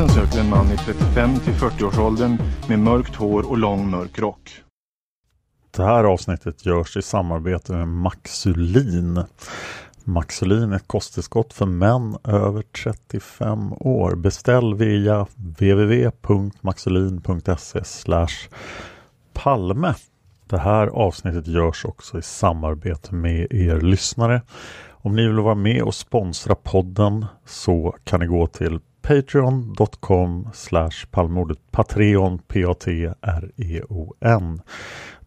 Polisen söker en man i 35 till 40-årsåldern med mörkt hår och lång mörk rock. Det här avsnittet görs i samarbete med Maxulin. Maxulin är ett kosttillskott för män över 35 år. Beställ via www.maxulin.se palme. Det här avsnittet görs också i samarbete med er lyssnare. Om ni vill vara med och sponsra podden så kan ni gå till patreon.com palmordet Patreon P-A-T-R-E-O-N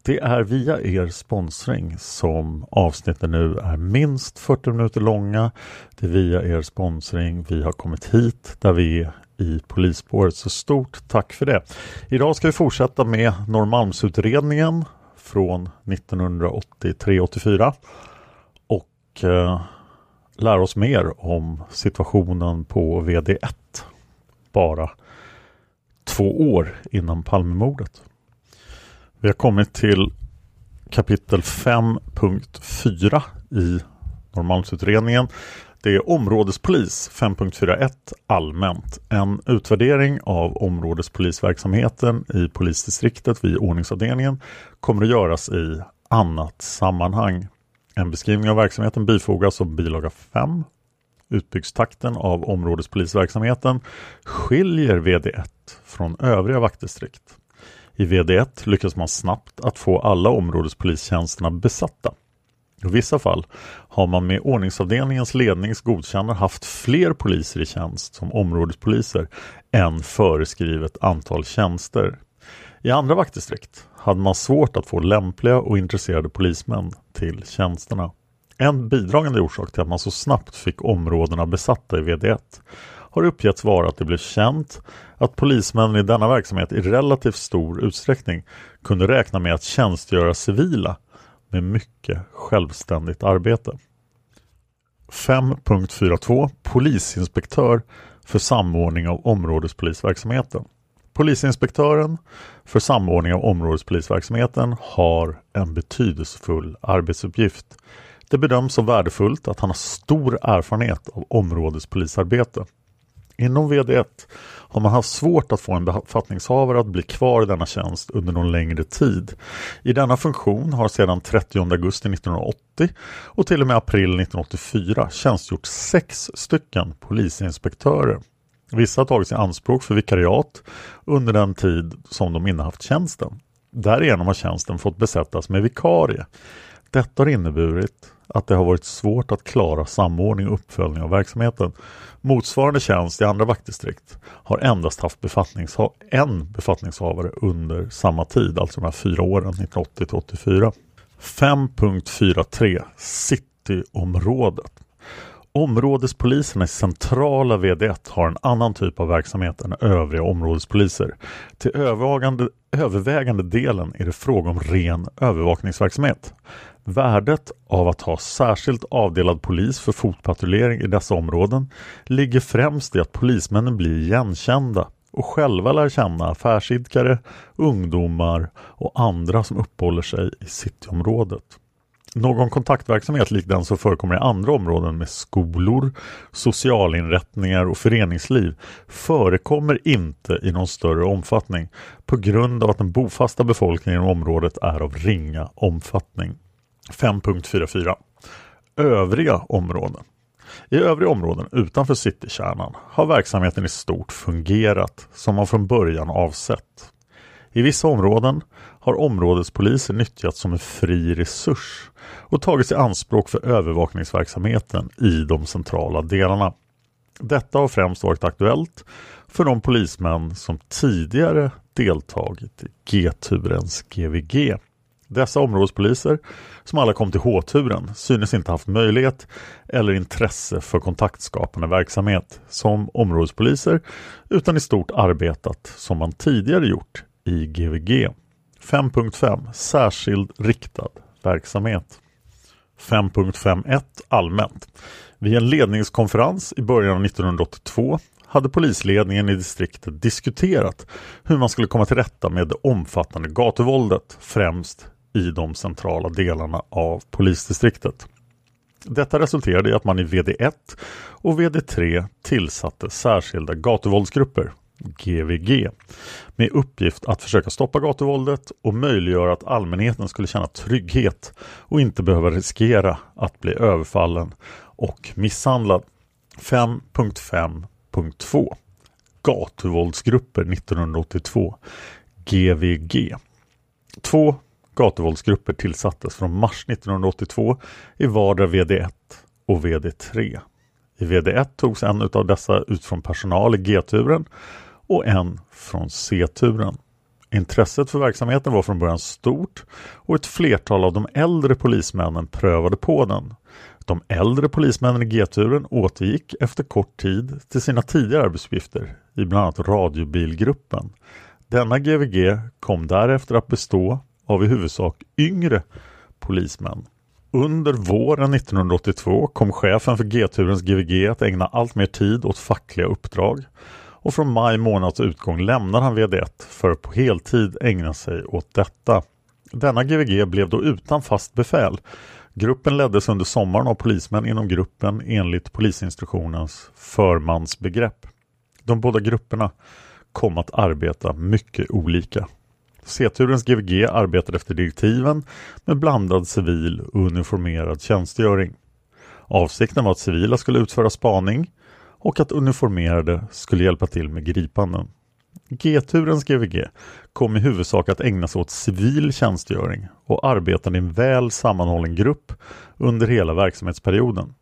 det är via er sponsring som avsnitten nu är minst 40 minuter långa. Det är via er sponsring vi har kommit hit där vi är i polisspåret. Så stort tack för det. Idag ska vi fortsätta med Norrmalmsutredningen från 1983-84 och eh, lära oss mer om situationen på VD1 bara två år innan Palmemordet. Vi har kommit till kapitel 5.4 i Norrmalmsutredningen. Det är områdespolis 5.41 allmänt. En utvärdering av områdespolisverksamheten i polisdistriktet vid ordningsavdelningen kommer att göras i annat sammanhang. En beskrivning av verksamheten bifogas som bilaga 5. Utbyggstakten av områdespolisverksamheten skiljer VD1 från övriga vaktdistrikt. I VD1 lyckas man snabbt att få alla områdespolistjänsterna besatta. I vissa fall har man med ordningsavdelningens lednings godkännande haft fler poliser i tjänst som områdespoliser än föreskrivet antal tjänster. I andra vaktdistrikt hade man svårt att få lämpliga och intresserade polismän till tjänsterna. En bidragande orsak till att man så snabbt fick områdena besatta i VD1 har uppgetts vara att det blev känt att polismännen i denna verksamhet i relativt stor utsträckning kunde räkna med att tjänstgöra civila med mycket självständigt arbete. 5.42 Polisinspektör för samordning av områdespolisverksamheten. Polisinspektören för samordning av områdespolisverksamheten har en betydelsefull arbetsuppgift. Det bedöms som värdefullt att han har stor erfarenhet av områdespolisarbete. Inom VD1 har man haft svårt att få en befattningshavare att bli kvar i denna tjänst under någon längre tid. I denna funktion har sedan 30 augusti 1980 och till och med april 1984 tjänstgjort sex stycken polisinspektörer. Vissa har tagits i anspråk för vikariat under den tid som de innehaft tjänsten. Därigenom har tjänsten fått besättas med vikarie. Detta har inneburit att det har varit svårt att klara samordning och uppföljning av verksamheten. Motsvarande tjänst i andra vaktdistrikt har endast haft befattningsha en befattningshavare under samma tid, alltså de här fyra åren 1980 till 84. 5.43 Cityområdet Områdespoliserna i centrala VD1 har en annan typ av verksamhet än övriga områdespoliser. Till övervägande, övervägande delen är det fråga om ren övervakningsverksamhet. Värdet av att ha särskilt avdelad polis för fotpatrullering i dessa områden ligger främst i att polismännen blir igenkända och själva lär känna affärsidkare, ungdomar och andra som uppehåller sig i cityområdet. Någon kontaktverksamhet lik den som förekommer i andra områden med skolor, socialinrättningar och föreningsliv förekommer inte i någon större omfattning på grund av att den bofasta befolkningen i området är av ringa omfattning. 5.44 Övriga områden i övriga områden utanför citykärnan har verksamheten i stort fungerat som man från början avsett. I vissa områden har områdespoliser nyttjats som en fri resurs och tagits i anspråk för övervakningsverksamheten i de centrala delarna. Detta har främst varit aktuellt för de polismän som tidigare deltagit i G-turens GVG. Dessa områdespoliser, som alla kom till H-turen, synes inte haft möjlighet eller intresse för kontaktskapande verksamhet som områdespoliser utan i stort arbetat som man tidigare gjort i GVG. 5.5 Särskild riktad verksamhet 5.51 Allmänt Vid en ledningskonferens i början av 1982 hade polisledningen i distriktet diskuterat hur man skulle komma till rätta med det omfattande gatuvåldet, främst i de centrala delarna av polisdistriktet. Detta resulterade i att man i VD1 och VD3 tillsatte särskilda gatuvåldsgrupper, GVG, med uppgift att försöka stoppa gatuvåldet och möjliggöra att allmänheten skulle känna trygghet och inte behöva riskera att bli överfallen och misshandlad. 5.5.2 Gatuvåldsgrupper 1982 GVG Två gatuvåldsgrupper tillsattes från mars 1982 i vardera VD1 och VD3. I VD1 togs en av dessa ut från personal i G-turen och en från C-turen. Intresset för verksamheten var från början stort och ett flertal av de äldre polismännen prövade på den. De äldre polismännen i G-turen återgick efter kort tid till sina tidigare arbetsuppgifter i bland annat radiobilgruppen. Denna GVG kom därefter att bestå av i huvudsak yngre polismän. Under våren 1982 kom chefen för G-turens GVG att ägna allt mer tid åt fackliga uppdrag och från maj månads utgång lämnar han VD1 för att på heltid ägna sig åt detta. Denna GVG blev då utan fast befäl. Gruppen leddes under sommaren av polismän inom gruppen enligt polisinstruktionens förmansbegrepp. De båda grupperna kom att arbeta mycket olika. C-turens GVG arbetade efter direktiven med blandad civil och uniformerad tjänstgöring. Avsikten var att civila skulle utföra spaning och att uniformerade skulle hjälpa till med gripanden. G-turens GVG kom i huvudsak att ägna sig åt civil tjänstgöring och arbetade i en väl sammanhållen grupp under hela verksamhetsperioden.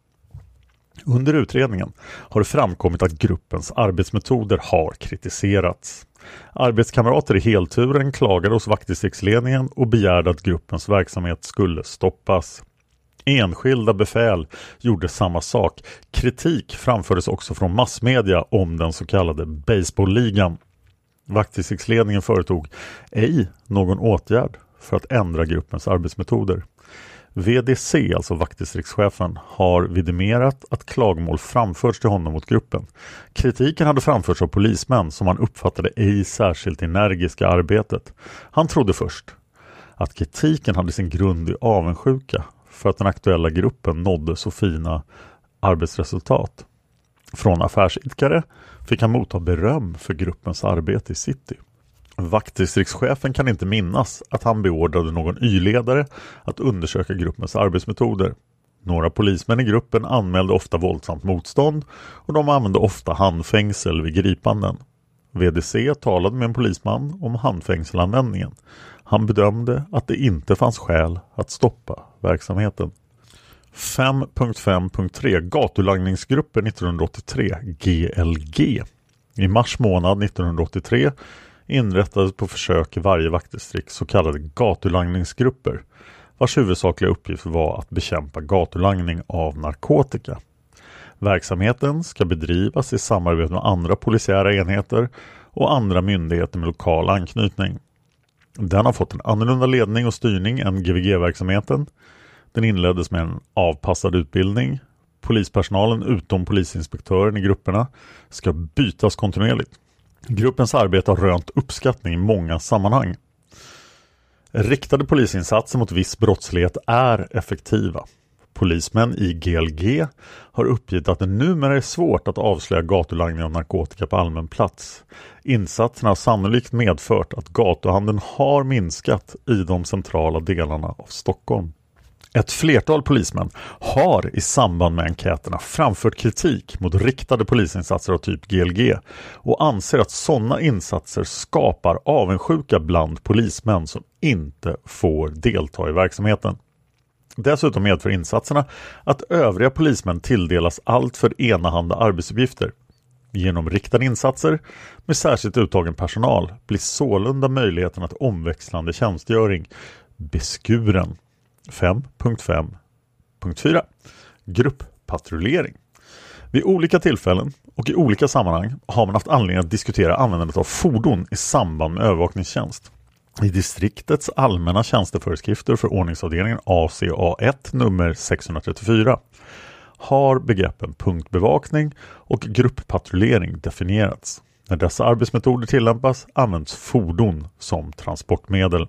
Under utredningen har det framkommit att gruppens arbetsmetoder har kritiserats. Arbetskamrater i helturen klagade hos vaktdistriktsledningen och begärde att gruppens verksamhet skulle stoppas. Enskilda befäl gjorde samma sak. Kritik framfördes också från massmedia om den så kallade baseballligan. Vaktdistriktsledningen företog ej någon åtgärd för att ändra gruppens arbetsmetoder. VDC, alltså vaktdistriktschefen, har vidimerat att klagomål framförts till honom mot gruppen. Kritiken hade framförts av polismän som han uppfattade ej särskilt energiska arbetet. Han trodde först att kritiken hade sin grund i avundsjuka för att den aktuella gruppen nådde så fina arbetsresultat. Från affärsidkare fick han motta beröm för gruppens arbete i city. Vaktdistriktschefen kan inte minnas att han beordrade någon Y-ledare att undersöka gruppens arbetsmetoder. Några polismän i gruppen anmälde ofta våldsamt motstånd och de använde ofta handfängsel vid gripanden. VDC talade med en polisman om handfängselanvändningen. Han bedömde att det inte fanns skäl att stoppa verksamheten. 5.5.3 Gatulangningsgrupper 1983 GLG I mars månad 1983 inrättades på försök i varje vaktdistrikt så kallade gatulangningsgrupper vars huvudsakliga uppgift var att bekämpa gatulangning av narkotika. Verksamheten ska bedrivas i samarbete med andra polisiära enheter och andra myndigheter med lokal anknytning. Den har fått en annorlunda ledning och styrning än GVG-verksamheten. Den inleddes med en avpassad utbildning. Polispersonalen utom polisinspektören i grupperna ska bytas kontinuerligt. Gruppens arbete har rönt uppskattning i många sammanhang. Riktade polisinsatser mot viss brottslighet är effektiva. Polismän i GLG har uppgett att det numera är svårt att avslöja gatulangning av narkotika på allmän plats. Insatserna har sannolikt medfört att gatuhandeln har minskat i de centrala delarna av Stockholm. Ett flertal polismän har i samband med enkäterna framfört kritik mot riktade polisinsatser av typ GLG och anser att sådana insatser skapar avundsjuka bland polismän som inte får delta i verksamheten. Dessutom medför insatserna att övriga polismän tilldelas allt för enahanda arbetsuppgifter. Genom riktade insatser med särskilt uttagen personal blir sålunda möjligheten att omväxlande tjänstgöring beskuren. 5.5.4 Grupppatrullering Vid olika tillfällen och i olika sammanhang har man haft anledning att diskutera användandet av fordon i samband med övervakningstjänst. I distriktets allmänna tjänsteföreskrifter för ordningsavdelningen ACA1 nummer 634 har begreppen punktbevakning och grupppatrullering definierats. När dessa arbetsmetoder tillämpas används fordon som transportmedel.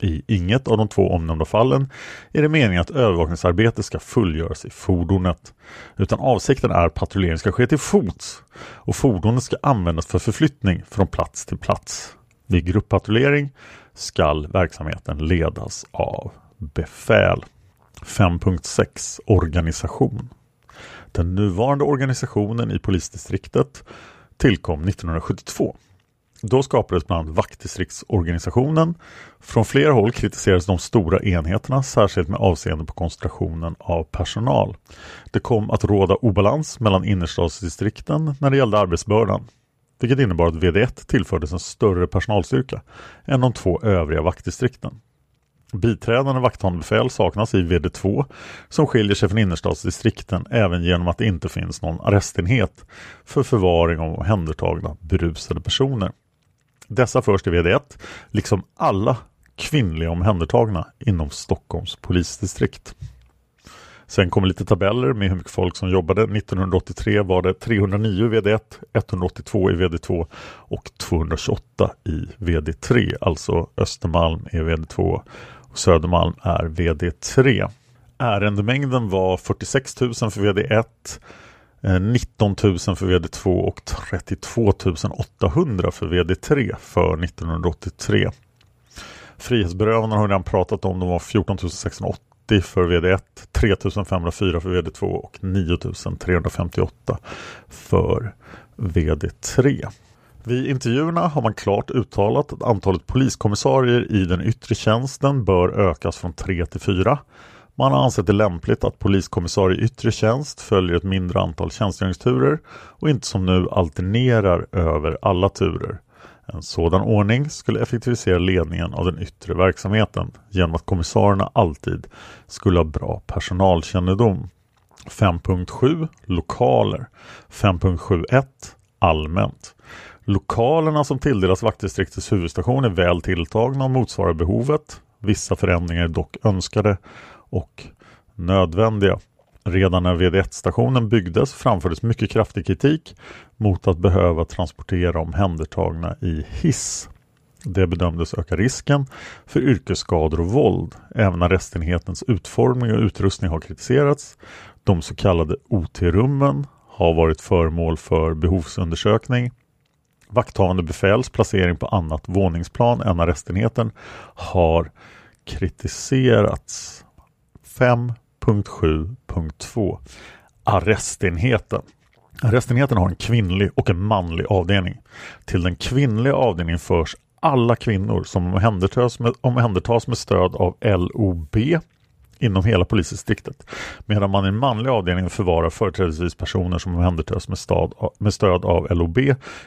I inget av de två omnämnda fallen är det meningen att övervakningsarbetet ska fullgöras i fordonet. Utan avsikten är att patrullering ska ske till fots och fordonet ska användas för förflyttning från plats till plats. Vid grupppatrullering skall verksamheten ledas av befäl. 5.6 Organisation Den nuvarande organisationen i polisdistriktet tillkom 1972 då skapades bland annat vaktdistriktsorganisationen. Från flera håll kritiserades de stora enheterna, särskilt med avseende på koncentrationen av personal. Det kom att råda obalans mellan innerstadsdistrikten när det gällde arbetsbördan, vilket innebar att VD1 tillfördes en större personalstyrka än de två övriga vaktdistrikten. Biträdande vakthandbefäl saknas i VD2 som skiljer sig från innerstadsdistrikten även genom att det inte finns någon arrestenhet för förvaring av omhändertagna berusade personer. Dessa förs till VD1, liksom alla kvinnliga omhändertagna inom Stockholms polisdistrikt. Sen kommer lite tabeller med hur mycket folk som jobbade. 1983 var det 309 i VD1, 182 i VD2 och 228 i VD3. Alltså Östermalm är VD2 och Södermalm är VD3. Ärendemängden var 46 000 för VD1, 19 000 för VD2 och 32 800 för VD3 för 1983. Frihetsberövandena har vi redan pratat om. De var 14 608 för VD1, 3504 för VD2 och 9358 för VD3. Vid intervjuerna har man klart uttalat att antalet poliskommissarier i den yttre tjänsten bör ökas från 3 till 4 man har ansett det lämpligt att poliskommissarie i yttre tjänst följer ett mindre antal tjänstgöringsturer och inte som nu alternerar över alla turer. En sådan ordning skulle effektivisera ledningen av den yttre verksamheten genom att kommissarierna alltid skulle ha bra personalkännedom. 5.7 Lokaler 5.7.1 Allmänt Lokalerna som tilldelas vaktdistriktets huvudstation är väl tilltagna och motsvarar behovet. Vissa förändringar är dock önskade och nödvändiga. Redan när VD1-stationen byggdes framfördes mycket kraftig kritik mot att behöva transportera omhändertagna i hiss. Det bedömdes öka risken för yrkesskador och våld. Även arrestenhetens utformning och utrustning har kritiserats. De så kallade OT-rummen har varit föremål för behovsundersökning. Vakthavande befäls placering på annat våningsplan än arrestenheten har kritiserats. 5.7.2 Arrestenheten Arrestenheten har en kvinnlig och en manlig avdelning. Till den kvinnliga avdelningen förs alla kvinnor som omhändertas med, omhändertas med stöd av LOB inom hela polisdistriktet. Medan man i den manliga avdelningen förvarar företrädesvis personer som omhändertas med, stad, med stöd av LOB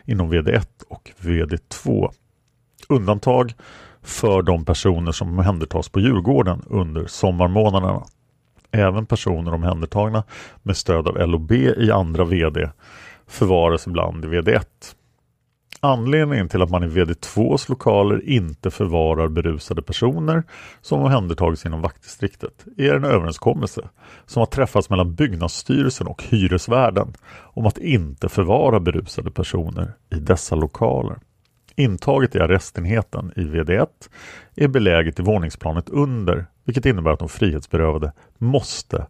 inom VD1 och VD2. Undantag för de personer som omhändertas på Djurgården under sommarmånaderna. Även personer omhändertagna med stöd av LOB i andra VD förvaras ibland i VD1. Anledningen till att man i VD2s lokaler inte förvarar berusade personer som omhändertagits inom vaktdistriktet är en överenskommelse som har träffats mellan byggnadsstyrelsen och hyresvärden om att inte förvara berusade personer i dessa lokaler. Intaget i arrestenheten i VD1 är beläget i våningsplanet under vilket innebär att de frihetsberövade måste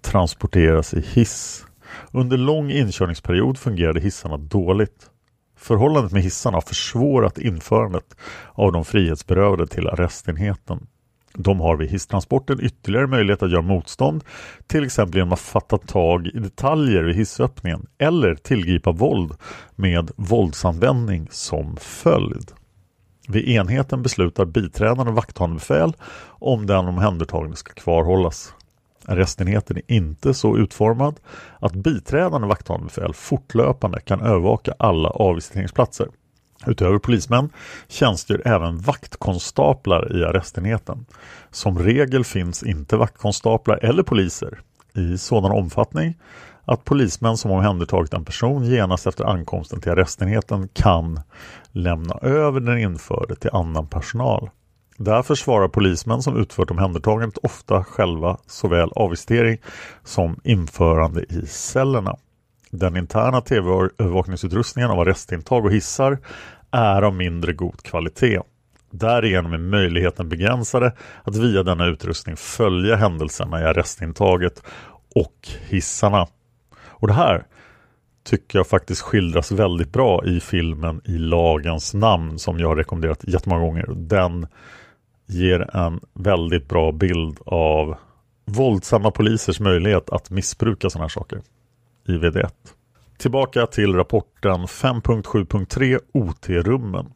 transporteras i hiss. Under lång inkörningsperiod fungerade hissarna dåligt. Förhållandet med hissarna har försvårat införandet av de frihetsberövade till arrestenheten. De har vid hisstransporten ytterligare möjlighet att göra motstånd, till exempel genom att fatta tag i detaljer vid hissöppningen eller tillgripa våld med våldsanvändning som följd. Vid enheten beslutar biträdande vakthavande befäl om den omhändertagne ska kvarhållas. Arrestenheten är inte så utformad att biträdande vakthavande befäl fortlöpande kan övervaka alla avvisiteringsplatser. Utöver polismän tjänstgör även vaktkonstaplar i arrestenheten. Som regel finns inte vaktkonstaplar eller poliser i sådan omfattning att polismän som omhändertagit en person genast efter ankomsten till arrestenheten kan lämna över den införde till annan personal. Därför svarar polismän som utfört omhändertagandet ofta själva såväl avvisitering som införande i cellerna. Den interna tv-övervakningsutrustningen av arrestintag och hissar är av mindre god kvalitet. Därigenom är möjligheten begränsade att via denna utrustning följa händelserna i arrestintaget och hissarna. Och det här tycker jag faktiskt skildras väldigt bra i filmen I lagens namn som jag har rekommenderat jättemånga gånger. Den ger en väldigt bra bild av våldsamma polisers möjlighet att missbruka sådana här saker i VD1. Tillbaka till rapporten 5.7.3 OT-rummen.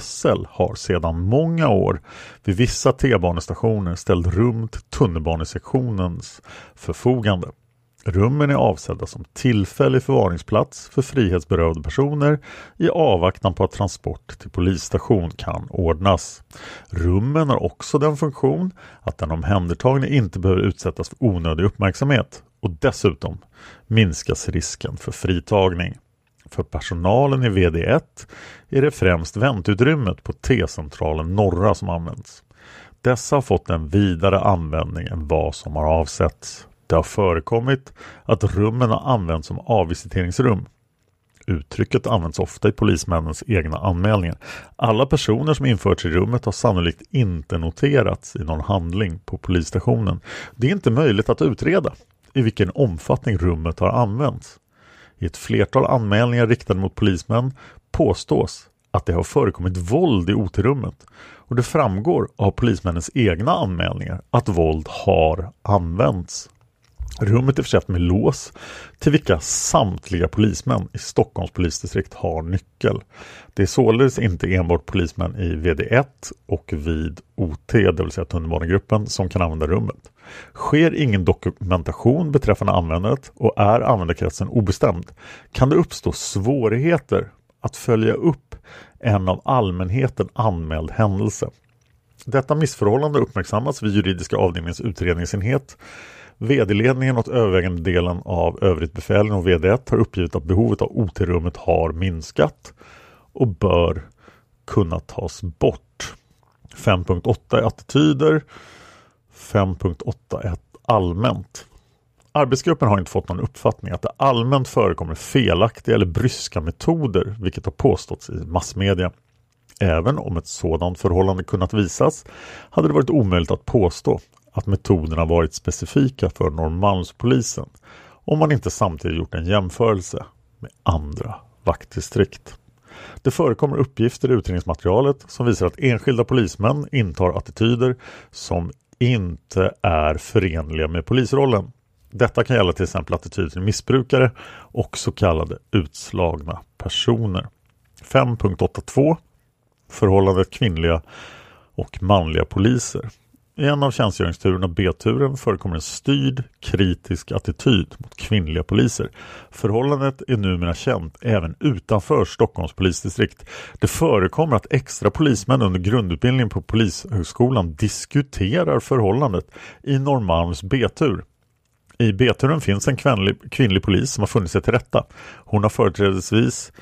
SL har sedan många år vid vissa T-banestationer ställt rum till tunnelbanesektionens förfogande. Rummen är avsedda som tillfällig förvaringsplats för frihetsberövade personer i avvaktan på att transport till polisstation kan ordnas. Rummen har också den funktion att den omhändertagne inte behöver utsättas för onödig uppmärksamhet och dessutom minskas risken för fritagning. För personalen i VD1 är det främst väntutrymmet på T-centralen Norra som används. Dessa har fått en vidare användning än vad som har avsetts. Det har förekommit att rummen har använts som avvisiteringsrum. Uttrycket används ofta i polismännens egna anmälningar. Alla personer som införts i rummet har sannolikt inte noterats i någon handling på polisstationen. Det är inte möjligt att utreda i vilken omfattning rummet har använts. I ett flertal anmälningar riktade mot polismän påstås att det har förekommit våld i OT-rummet och det framgår av polismännens egna anmälningar att våld har använts. Rummet är försett med lås till vilka samtliga polismän i Stockholms polisdistrikt har nyckel. Det är således inte enbart polismän i VD1 och vid OT, det vill säga tunnelbanegruppen, som kan använda rummet. Sker ingen dokumentation beträffande användandet och är användarkretsen obestämd kan det uppstå svårigheter att följa upp en av allmänheten anmäld händelse. Detta missförhållande uppmärksammas vid juridiska avdelningens utredningsenhet VD-ledningen och övervägande delen av övrigt befäl inom VD1 har uppgivit att behovet av OT-rummet har minskat och bör kunna tas bort. 5.8 är attityder. 5.8 är allmänt. Arbetsgruppen har inte fått någon uppfattning att det allmänt förekommer felaktiga eller bryska metoder, vilket har påståtts i massmedia. Även om ett sådant förhållande kunnat visas hade det varit omöjligt att påstå att metoderna varit specifika för Norrmalmspolisen om man inte samtidigt gjort en jämförelse med andra vaktdistrikt. Det förekommer uppgifter i utredningsmaterialet som visar att enskilda polismän intar attityder som inte är förenliga med polisrollen. Detta kan gälla till exempel attityder till missbrukare och så kallade utslagna personer. 5.82 Förhållandet kvinnliga och manliga poliser. I en av tjänstgöringsturerna B-turen förekommer en styrd, kritisk attityd mot kvinnliga poliser. Förhållandet är numera känt även utanför Stockholms polisdistrikt. Det förekommer att extra polismän under grundutbildningen på Polishögskolan diskuterar förhållandet i Norrmalms B-tur. I B-turen finns en kvinnlig, kvinnlig polis som har funnit sig till rätta. Hon har företrädesvis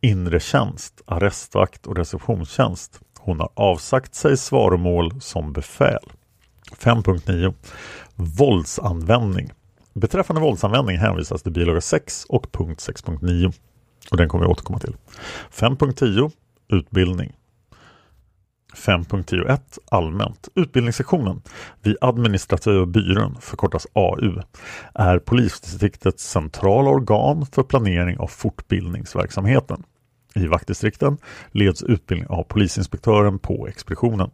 inre tjänst, arrestvakt och receptionstjänst. Hon har avsagt sig svaromål som befäl. 5.9 Våldsanvändning. Beträffande våldsanvändning hänvisas till bilaga 6 och punkt 6.9 och den kommer vi återkomma till. 5.10 Utbildning. 5.10.1 Allmänt. Utbildningssektionen. Vid administrativa byrån, förkortas AU, är polisdistriktets centrala organ för planering av fortbildningsverksamheten. I vaktdistrikten leds utbildning av polisinspektören på expeditionen.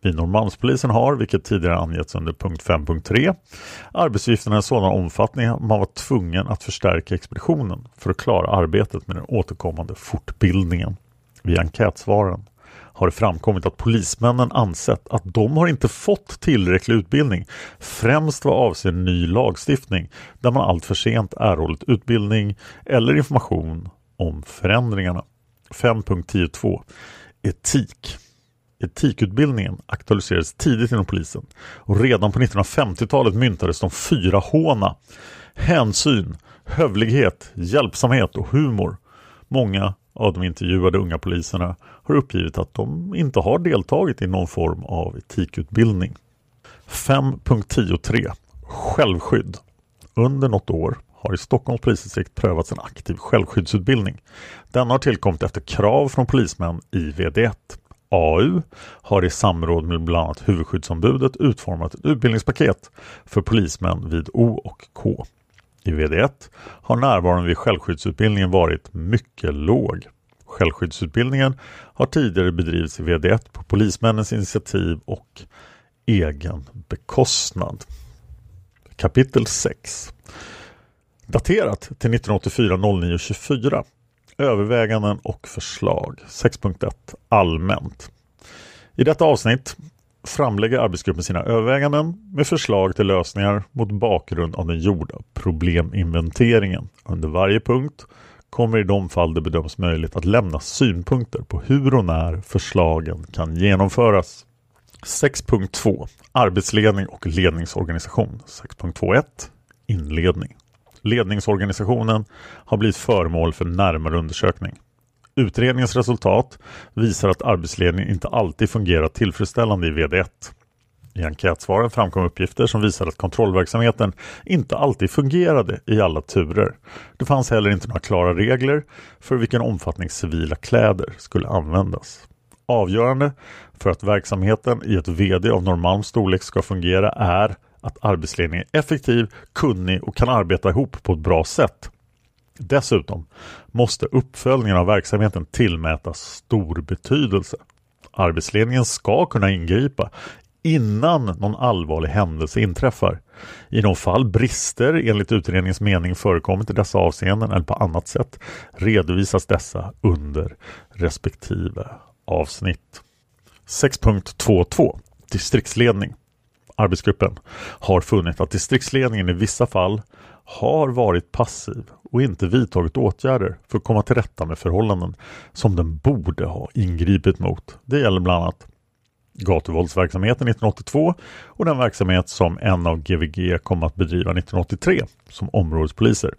Vid Norrmalmspolisen har, vilket tidigare angetts under punkt 5.3, arbetsuppgifterna i sådan omfattning att man var tvungen att förstärka expeditionen för att klara arbetet med den återkommande fortbildningen. Vid enkätsvaren har det framkommit att polismännen ansett att de har inte fått tillräcklig utbildning, främst vad avser ny lagstiftning, där man allt för sent erhållit utbildning eller information om förändringarna. 5.10.2 Etik Etikutbildningen aktualiserades tidigt inom polisen och redan på 1950-talet myntades de fyra håna hänsyn, hövlighet, hjälpsamhet och humor. Många av de intervjuade unga poliserna har uppgivit att de inte har deltagit i någon form av etikutbildning. 5.10.3 Självskydd Under något år har i Stockholms polisdistrikt prövats en aktiv självskyddsutbildning. Den har tillkommit efter krav från polismän i VD1. AU har i samråd med bland annat huvudskyddsombudet utformat ett utbildningspaket för polismän vid O och K. I VD1 har närvaron vid självskyddsutbildningen varit mycket låg. Självskyddsutbildningen har tidigare bedrivits i VD1 på polismännens initiativ och egen bekostnad. Kapitel 6 Daterat till 1984-09-24 Överväganden och förslag. 6.1 Allmänt. I detta avsnitt framlägger arbetsgruppen sina överväganden med förslag till lösningar mot bakgrund av den gjorda probleminventeringen. Under varje punkt kommer i de fall det bedöms möjligt att lämna synpunkter på hur och när förslagen kan genomföras. 6.2 Arbetsledning och ledningsorganisation. 6.2.1 Inledning. Ledningsorganisationen har blivit föremål för närmare undersökning. Utredningens resultat visar att arbetsledningen inte alltid fungerar tillfredsställande i VD1. I enkätsvaren framkom uppgifter som visar att kontrollverksamheten inte alltid fungerade i alla turer. Det fanns heller inte några klara regler för vilken omfattning civila kläder skulle användas. Avgörande för att verksamheten i ett VD av normal storlek ska fungera är att arbetsledningen är effektiv, kunnig och kan arbeta ihop på ett bra sätt. Dessutom måste uppföljningen av verksamheten tillmätas stor betydelse. Arbetsledningen ska kunna ingripa innan någon allvarlig händelse inträffar. I de fall brister enligt utredningens mening förekommit i dessa avseenden eller på annat sätt redovisas dessa under respektive avsnitt. 6.22 Distriktsledning Arbetsgruppen har funnit att distriktsledningen i vissa fall har varit passiv och inte vidtagit åtgärder för att komma till rätta med förhållanden som den borde ha ingripit mot. Det gäller bland annat gatuvåldsverksamheten 1982 och den verksamhet som en av GVG kom att bedriva 1983 som områdespoliser.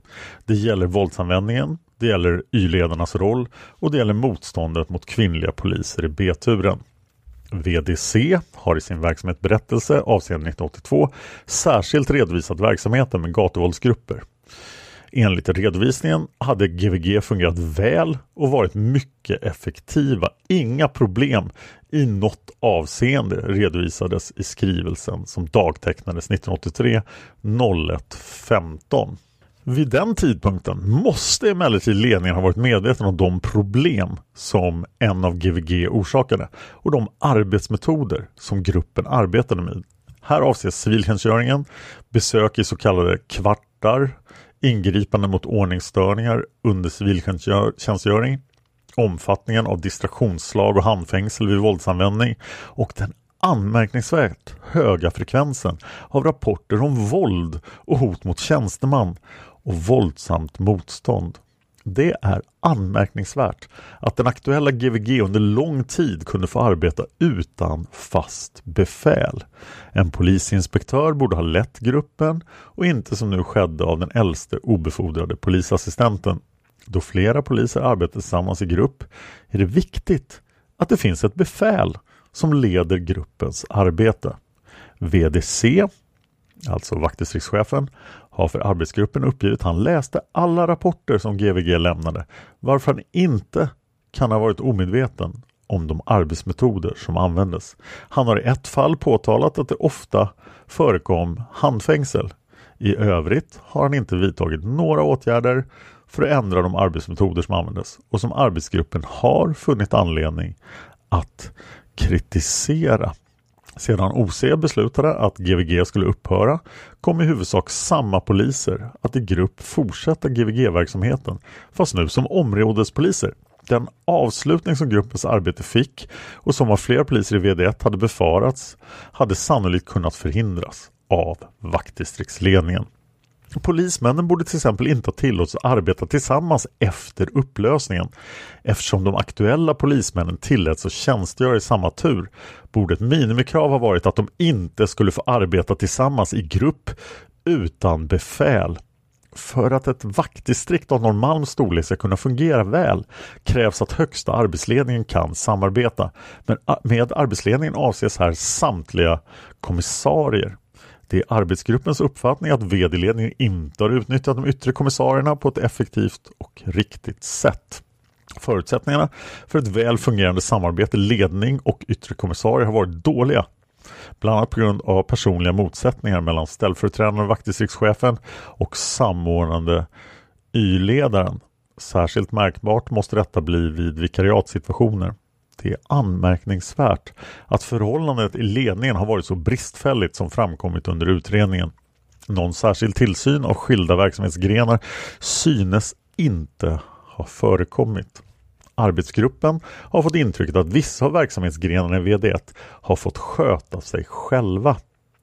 Det gäller våldsanvändningen, det gäller Y-ledarnas roll och det gäller motståndet mot kvinnliga poliser i B-turen. VDC har i sin verksamhetsberättelse avseende 1982 särskilt redovisat verksamheten med gatuvåldsgrupper. Enligt redovisningen hade GVG fungerat väl och varit mycket effektiva. Inga problem i något avseende redovisades i skrivelsen som dagtecknades 1983 01 15. Vid den tidpunkten måste emellertid ledningen ha varit medveten om de problem som en av GVG orsakade och de arbetsmetoder som gruppen arbetade med. Här avses civiltjänstgöringen, besök i så kallade kvartar, ingripande mot ordningsstörningar under civiltjänstgöring, omfattningen av distraktionsslag och handfängsel vid våldsanvändning och den anmärkningsvärt höga frekvensen av rapporter om våld och hot mot tjänsteman och våldsamt motstånd. Det är anmärkningsvärt att den aktuella GVG under lång tid kunde få arbeta utan fast befäl. En polisinspektör borde ha lett gruppen och inte som nu skedde av den äldste obefordrade polisassistenten. Då flera poliser arbetar tillsammans i grupp är det viktigt att det finns ett befäl som leder gruppens arbete. VDC, alltså vaktdistriktschefen, har för arbetsgruppen uppgivit att han läste alla rapporter som GVG lämnade varför han inte kan ha varit omedveten om de arbetsmetoder som användes. Han har i ett fall påtalat att det ofta förekom handfängsel. I övrigt har han inte vidtagit några åtgärder för att ändra de arbetsmetoder som användes och som arbetsgruppen har funnit anledning att kritisera. Sedan OC beslutade att GVG skulle upphöra kom i huvudsak samma poliser att i grupp fortsätta GVG-verksamheten fast nu som områdespoliser. Den avslutning som gruppens arbete fick och som av flera poliser i VD1 hade befarats hade sannolikt kunnat förhindras av vaktdistriktsledningen. Polismännen borde till exempel inte ha tillåtits arbeta tillsammans efter upplösningen. Eftersom de aktuella polismännen tilläts att tjänstgöra i samma tur borde ett minimikrav ha varit att de inte skulle få arbeta tillsammans i grupp utan befäl. För att ett vaktdistrikt av Norrmalms storlek ska kunna fungera väl krävs att högsta arbetsledningen kan samarbeta. Men med arbetsledningen avses här samtliga kommissarier. Det är arbetsgruppens uppfattning att vd-ledningen inte har utnyttjat de yttre kommissarierna på ett effektivt och riktigt sätt. Förutsättningarna för ett väl fungerande samarbete, ledning och yttre kommissarier har varit dåliga. Bland annat på grund av personliga motsättningar mellan ställföreträdande vaktdistriktschefen och samordnande Y-ledaren. Särskilt märkbart måste detta bli vid vikariatsituationer. Det är anmärkningsvärt att förhållandet i ledningen har varit så bristfälligt som framkommit under utredningen. Någon särskild tillsyn av skilda verksamhetsgrenar synes inte ha förekommit. Arbetsgruppen har fått intrycket att vissa av verksamhetsgrenarna i VD1 har fått sköta sig själva.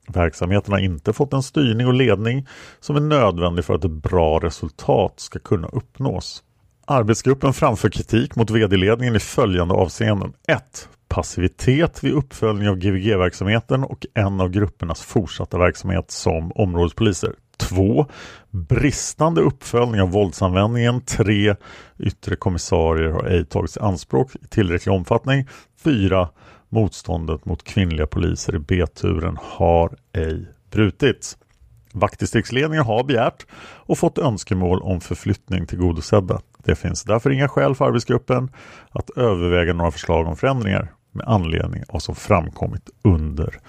Verksamheten har inte fått en styrning och ledning som är nödvändig för att ett bra resultat ska kunna uppnås. Arbetsgruppen framför kritik mot vd-ledningen i följande avseenden. 1. Passivitet vid uppföljning av GVG-verksamheten och en av gruppernas fortsatta verksamhet som områdespoliser. 2. Bristande uppföljning av våldsanvändningen. 3. Yttre kommissarier har ej tagits i anspråk i tillräcklig omfattning. 4. Motståndet mot kvinnliga poliser i B-turen har ej brutits. Vaktdistriktsledningen har begärt och fått önskemål om förflyttning tillgodosedda. Det finns därför inga skäl för arbetsgruppen att överväga några förslag om förändringar med anledning av vad som framkommit under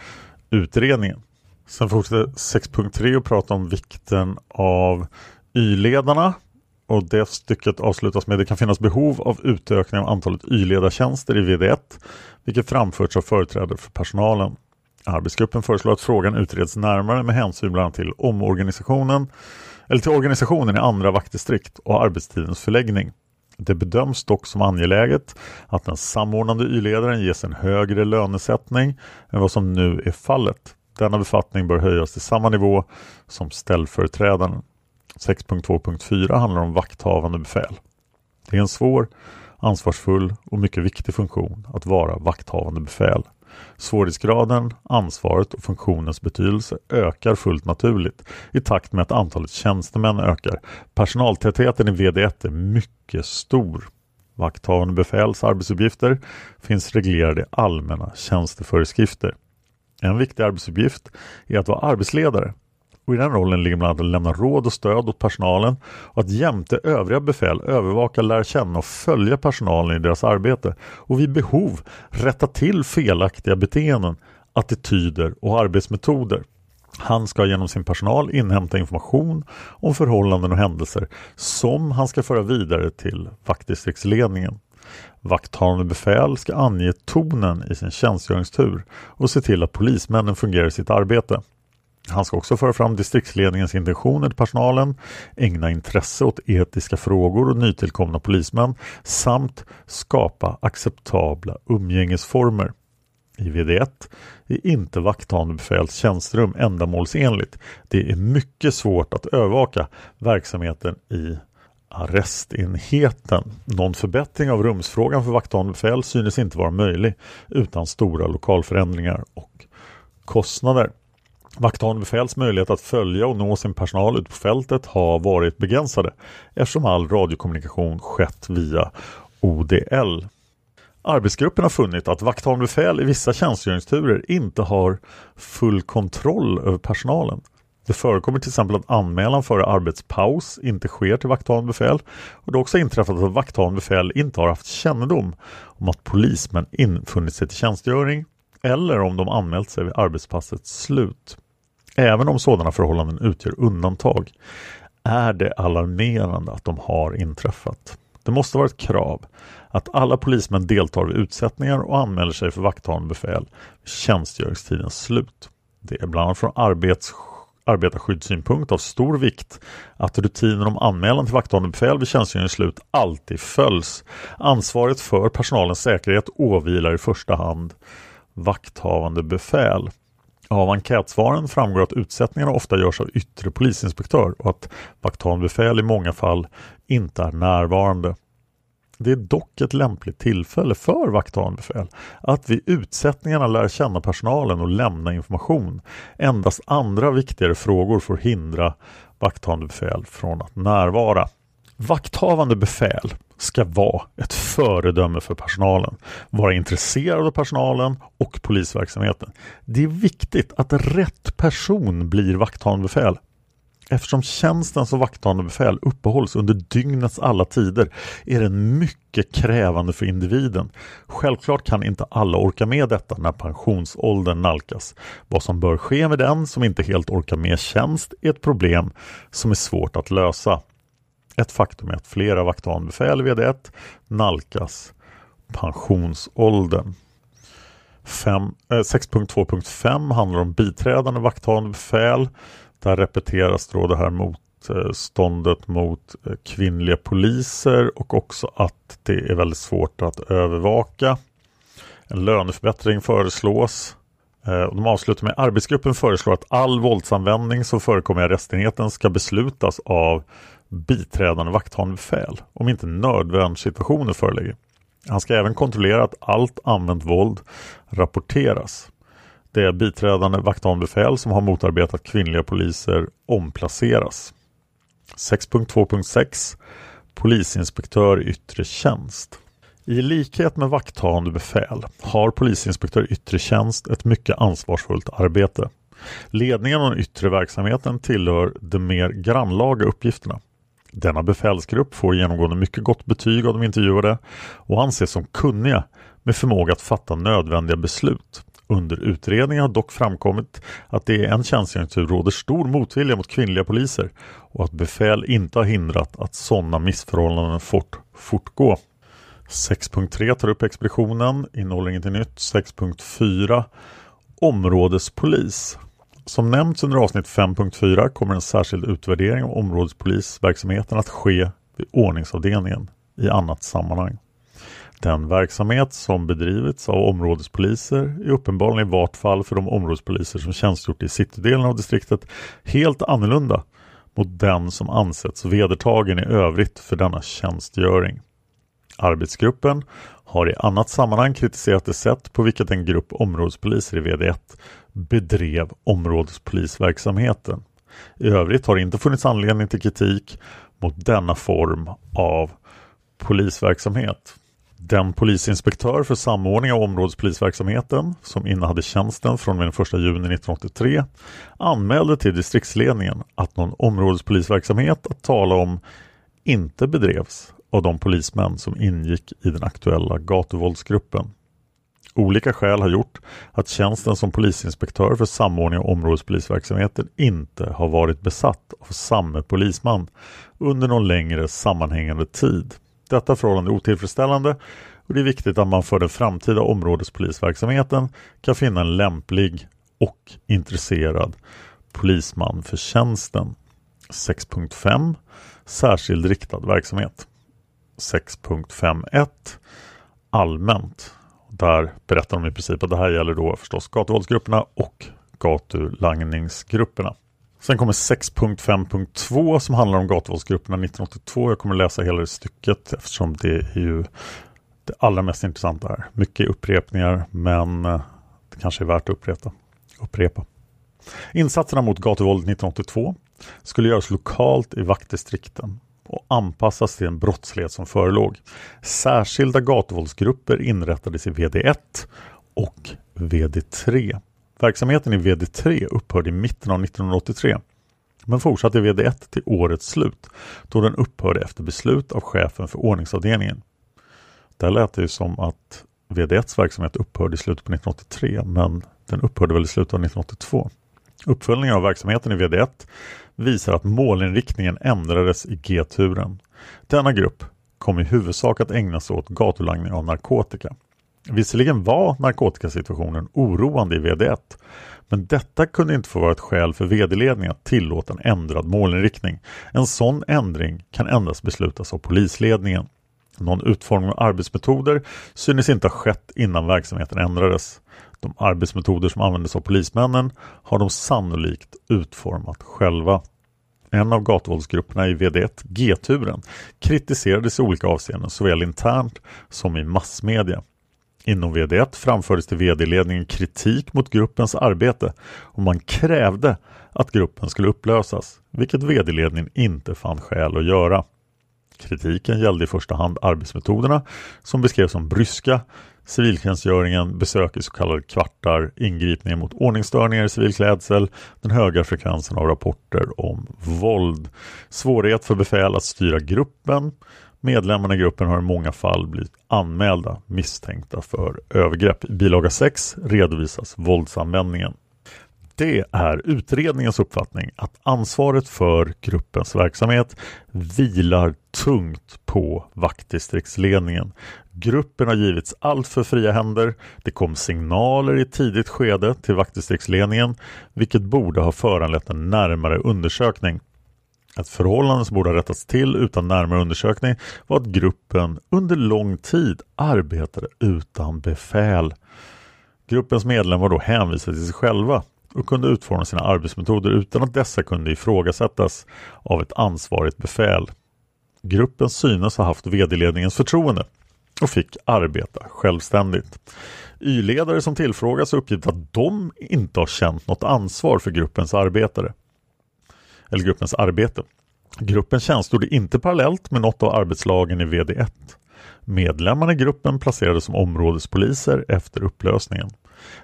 utredningen. Sen fortsätter 6.3 att prata om vikten av Y-ledarna och det stycket avslutas med det kan finnas behov av utökning av antalet Y-ledartjänster i VD1 vilket framförts av företrädare för personalen. Arbetsgruppen föreslår att frågan utreds närmare med hänsyn bland annat till omorganisationen eller till organisationen i andra vaktdistrikt och arbetstidens förläggning. Det bedöms dock som angeläget att den samordnande Y-ledaren ges en högre lönesättning än vad som nu är fallet. Denna befattning bör höjas till samma nivå som ställföreträdaren. 6.2.4 handlar om vakthavande befäl. Det är en svår, ansvarsfull och mycket viktig funktion att vara vakthavande befäl. Svårighetsgraden, ansvaret och funktionens betydelse ökar fullt naturligt i takt med att antalet tjänstemän ökar. Personaltätheten i VD1 är mycket stor. Vakthavande befäls arbetsuppgifter finns reglerade i allmänna tjänsteföreskrifter. En viktig arbetsuppgift är att vara arbetsledare och i den rollen ligger bland annat att lämna råd och stöd åt personalen och att jämte övriga befäl övervaka, lära känna och följa personalen i deras arbete och vid behov rätta till felaktiga beteenden, attityder och arbetsmetoder. Han ska genom sin personal inhämta information om förhållanden och händelser som han ska föra vidare till vaktdistriktsledningen. Vakthavande befäl ska ange tonen i sin tjänstgöringstur och se till att polismännen fungerar i sitt arbete. Han ska också föra fram distriktsledningens intentioner till personalen, ägna intresse åt etiska frågor och nytillkomna polismän samt skapa acceptabla umgängesformer. I VD1 är inte vakthavande befäls tjänsterum ändamålsenligt. Det är mycket svårt att övervaka verksamheten i arrestenheten. Någon förbättring av rumsfrågan för vakthavande befäl synes inte vara möjlig utan stora lokalförändringar och kostnader. Vakthavande befäls möjlighet att följa och nå sin personal ute på fältet har varit begränsade eftersom all radiokommunikation skett via ODL. Arbetsgruppen har funnit att vakthavande befäl i vissa tjänstgöringsturer inte har full kontroll över personalen. Det förekommer till exempel att anmälan före arbetspaus inte sker till vakthavande befäl och det har också inträffat att vakthavande befäl inte har haft kännedom om att polismän infunnit sig till tjänstgöring eller om de anmält sig vid arbetspassets slut. Även om sådana förhållanden utgör undantag är det alarmerande att de har inträffat. Det måste vara ett krav att alla polismän deltar vid utsättningar och anmäler sig för vakthavande befäl vid tjänstgöringstidens slut. Det är bland annat från arbets arbetarskyddssynpunkt av stor vikt att rutinen om anmälan till vakthavande befäl vid tjänstgöringens slut alltid följs. Ansvaret för personalens säkerhet åvilar i första hand vakthavande befäl. Av enkätsvaren framgår att utsättningarna ofta görs av yttre polisinspektör och att vakthavande i många fall inte är närvarande. Det är dock ett lämpligt tillfälle för vakthavande befäl att vid utsättningarna lära känna personalen och lämna information. Endast andra viktigare frågor får hindra vakthavande befäl från att närvara. Vakthavande befäl ska vara ett föredöme för personalen, vara intresserad av personalen och polisverksamheten. Det är viktigt att rätt person blir vakthavande befäl. Eftersom tjänsten som vakthavande befäl uppehålls under dygnets alla tider är den mycket krävande för individen. Självklart kan inte alla orka med detta när pensionsåldern nalkas. Vad som bör ske med den som inte helt orkar med tjänst är ett problem som är svårt att lösa. Ett faktum är att flera vakthavande befäl i VD1 nalkas pensionsåldern. 6.2.5 eh, handlar om biträdande vakthavande befäl. Där repeteras då det här motståndet mot eh, kvinnliga poliser och också att det är väldigt svårt att övervaka. En löneförbättring föreslås. Eh, de avslutar med arbetsgruppen föreslår att all våldsanvändning som förekommer i arrestenheten ska beslutas av biträdande vakthavande befäl om inte nödvärnssituationer föreligger. Han ska även kontrollera att allt använt våld rapporteras. Det är biträdande vakthavande befäl som har motarbetat kvinnliga poliser omplaceras. 6.2.6 Polisinspektör i yttre tjänst i likhet med vakthavande befäl har polisinspektör i yttre tjänst ett mycket ansvarsfullt arbete. Ledningen av den yttre verksamheten tillhör de mer grannlaga uppgifterna. Denna befälsgrupp får genomgående mycket gott betyg av de intervjuade och anses som kunniga med förmåga att fatta nödvändiga beslut. Under utredningen har dock framkommit att det i en tjänstgöringstur råder stor motvilja mot kvinnliga poliser och att befäl inte har hindrat att sådana missförhållanden fått fortgå. 6.3 tar upp expeditionen, innehåller inget nytt. 6.4 Områdespolis. Som nämnts under avsnitt 5.4 kommer en särskild utvärdering av områdespolisverksamheten att ske vid ordningsavdelningen i annat sammanhang. Den verksamhet som bedrivits av områdespoliser är uppenbarligen i vart fall för de områdespoliser som tjänstgjort i citydelen av distriktet helt annorlunda mot den som ansetts vedertagen i övrigt för denna tjänstgöring. Arbetsgruppen har i annat sammanhang kritiserat det sätt på vilket en grupp områdespoliser i VD1 bedrev områdespolisverksamheten. I övrigt har det inte funnits anledning till kritik mot denna form av polisverksamhet. Den polisinspektör för samordning av områdespolisverksamheten som innehade tjänsten från den 1 juni 1983 anmälde till distriktsledningen att någon områdespolisverksamhet att tala om inte bedrevs av de polismän som ingick i den aktuella gatuvåldsgruppen. Olika skäl har gjort att tjänsten som polisinspektör för samordning av områdespolisverksamheten inte har varit besatt av samma polisman under någon längre sammanhängande tid. Detta förhållande är otillfredsställande och det är viktigt att man för den framtida områdespolisverksamheten kan finna en lämplig och intresserad polisman för tjänsten. 6.5 Särskild riktad verksamhet 6.51 Allmänt där berättar de i princip att det här gäller då förstås gatuvåldsgrupperna och gatulangningsgrupperna. Sen kommer 6.5.2 som handlar om gatuvåldsgrupperna 1982. Jag kommer läsa hela det stycket eftersom det är ju det allra mest intressanta här. Mycket upprepningar men eh, det kanske är värt att upprepa. upprepa. Insatserna mot gatuvåldet 1982 skulle göras lokalt i vaktdistrikten och anpassas till en brottslighet som förelåg. Särskilda gatuvåldsgrupper inrättades i VD1 och VD3. Verksamheten i VD3 upphörde i mitten av 1983 men fortsatte i VD1 till årets slut då den upphörde efter beslut av chefen för ordningsavdelningen. Där lät det ju som att VD1s verksamhet upphörde i slutet på 1983 men den upphörde väl i slutet av 1982. Uppföljningen av verksamheten i VD1 visar att målinriktningen ändrades i G-turen. Denna grupp kom i huvudsak att ägna sig åt gatulangning av narkotika. Visserligen var narkotikasituationen oroande i VD1 men detta kunde inte få vara ett skäl för vd-ledningen att tillåta en ändrad målinriktning. En sån ändring kan endast beslutas av polisledningen. Någon utformning av arbetsmetoder synes inte ha skett innan verksamheten ändrades. De arbetsmetoder som användes av polismännen har de sannolikt utformat själva. En av gatuvåldsgrupperna i VD1, G-turen, kritiserades i olika avseenden såväl internt som i massmedia. Inom VD1 framfördes till VD-ledningen kritik mot gruppens arbete och man krävde att gruppen skulle upplösas, vilket VD-ledningen inte fann skäl att göra. Kritiken gällde i första hand arbetsmetoderna som beskrevs som bryska, civiltjänstgöringen, besök i så kallade kvartar, ingripningar mot ordningsstörningar i civilklädsel, den höga frekvensen av rapporter om våld, svårighet för befäl att styra gruppen, Medlemmarna i gruppen har i många fall blivit anmälda misstänkta för övergrepp. I bilaga 6 redovisas våldsanvändningen. Det är utredningens uppfattning att ansvaret för gruppens verksamhet vilar tungt på vaktdistriktsledningen. Gruppen har givits allt för fria händer. Det kom signaler i ett tidigt skede till vaktdistriktsledningen vilket borde ha föranlett en närmare undersökning. Ett förhållande som borde ha rättats till utan närmare undersökning var att gruppen under lång tid arbetade utan befäl. Gruppens medlemmar var då hänvisade till sig själva och kunde utforma sina arbetsmetoder utan att dessa kunde ifrågasättas av ett ansvarigt befäl. Gruppen synes ha haft vd-ledningens förtroende och fick arbeta självständigt. Y-ledare som tillfrågas har uppgivit att de inte har känt något ansvar för gruppens arbetare eller gruppens arbete. Gruppen tjänstgjorde inte parallellt med något av arbetslagen i VD1. Medlemmarna i gruppen placerades som områdespoliser efter upplösningen.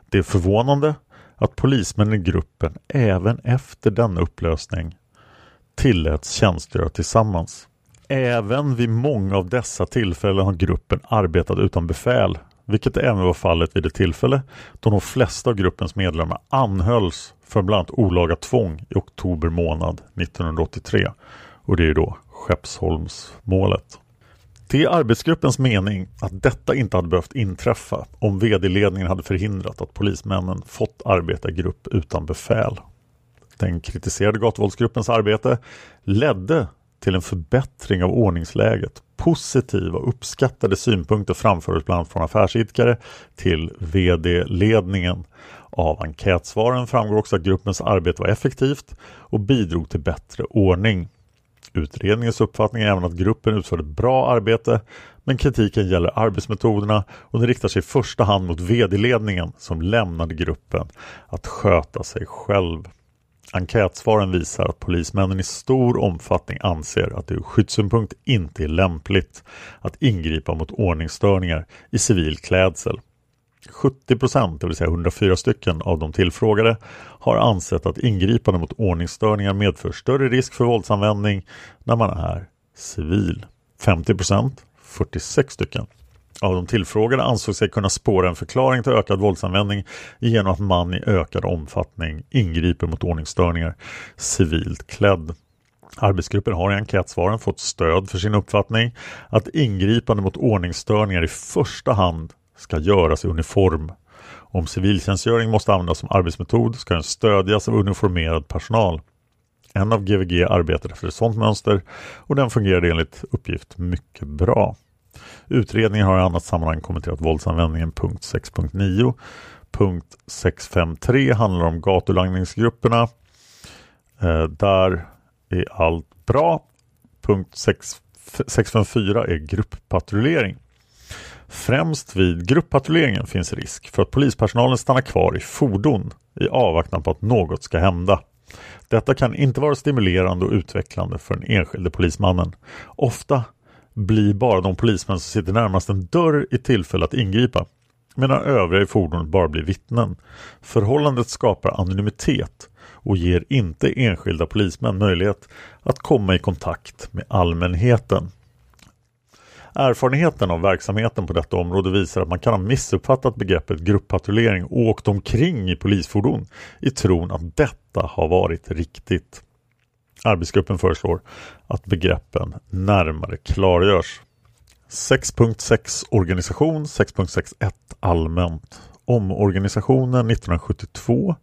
Det är förvånande att polismännen i gruppen även efter denna upplösning tilläts tjänstgöra tillsammans. Även vid många av dessa tillfällen har gruppen arbetat utan befäl, vilket även var fallet vid det tillfälle då de flesta av gruppens medlemmar anhölls för bland annat olaga tvång i oktober månad 1983 och det är då Skeppsholmsmålet. Det är arbetsgruppens mening att detta inte hade behövt inträffa om vd-ledningen hade förhindrat att polismännen fått arbeta i grupp utan befäl. Den kritiserade gatuvåldsgruppens arbete ledde till en förbättring av ordningsläget. Positiva och uppskattade synpunkter framfördes bland annat från affärsidkare till vd-ledningen. Av enkätsvaren framgår också att gruppens arbete var effektivt och bidrog till bättre ordning. Utredningens uppfattning är även att gruppen utförde bra arbete men kritiken gäller arbetsmetoderna och den riktar sig i första hand mot vd-ledningen som lämnade gruppen att sköta sig själv. Enkätsvaren visar att polismännen i stor omfattning anser att det ur skyddssynpunkt inte är lämpligt att ingripa mot ordningsstörningar i civil klädsel. 70 procent, det vill säga 104 stycken av de tillfrågade, har ansett att ingripande mot ordningsstörningar medför större risk för våldsanvändning när man är civil. 50 procent, 46 stycken, av de tillfrågade ansåg sig kunna spåra en förklaring till ökad våldsanvändning genom att man i ökad omfattning ingriper mot ordningsstörningar civilt klädd. Arbetsgruppen har i enkätsvaren fått stöd för sin uppfattning att ingripande mot ordningsstörningar i första hand ska göras i uniform. Om civiltjänstgöring måste användas som arbetsmetod ska den stödjas av uniformerad personal. En av GVG arbetar efter ett sådant mönster och den fungerade enligt uppgift mycket bra. Utredningen har i annat sammanhang kommenterat våldsanvändningen punkt 6.9. Punkt 653 handlar om gatulangningsgrupperna. Eh, där är allt bra. Punkt 6, 654 är grupppatrullering. Främst vid grupppatrulleringen finns risk för att polispersonalen stannar kvar i fordon i avvaktan på att något ska hända. Detta kan inte vara stimulerande och utvecklande för den enskilde polismannen. Ofta blir bara de polismän som sitter närmast en dörr i tillfälle att ingripa medan övriga i fordonet bara blir vittnen. Förhållandet skapar anonymitet och ger inte enskilda polismän möjlighet att komma i kontakt med allmänheten. Erfarenheten av verksamheten på detta område visar att man kan ha missuppfattat begreppet grupppatrullering och åkt omkring i polisfordon i tron att detta har varit riktigt. Arbetsgruppen föreslår att begreppen närmare klargörs. 6.6 Organisation 6.61 Allmänt Omorganisationen 1972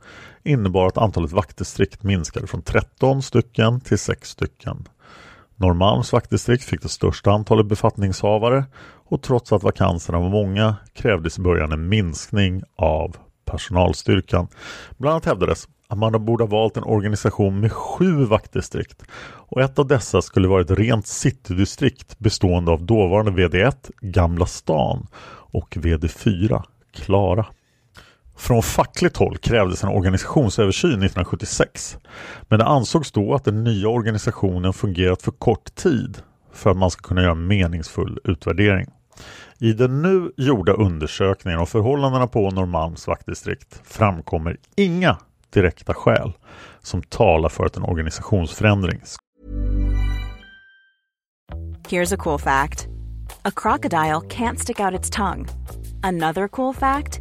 innebar att antalet vaktdistrikt minskade från 13 stycken till 6 stycken. Norrmalms vaktdistrikt fick det största antalet befattningshavare och trots att vakanserna var många krävdes i början en minskning av personalstyrkan. Bland annat hävdades att man borde ha valt en organisation med sju vaktdistrikt och ett av dessa skulle vara ett rent citydistrikt bestående av dåvarande VD1 Gamla stan och VD4 Klara. Från fackligt håll krävdes en organisationsöversyn 1976 men det ansågs då att den nya organisationen fungerat för kort tid för att man ska kunna göra en meningsfull utvärdering. I den nu gjorda undersökningen av förhållandena på Norrmalms vaktdistrikt framkommer inga direkta skäl som talar för att en organisationsförändring Here's a cool fact. A crocodile can't stick out its tongue. Another cool fact,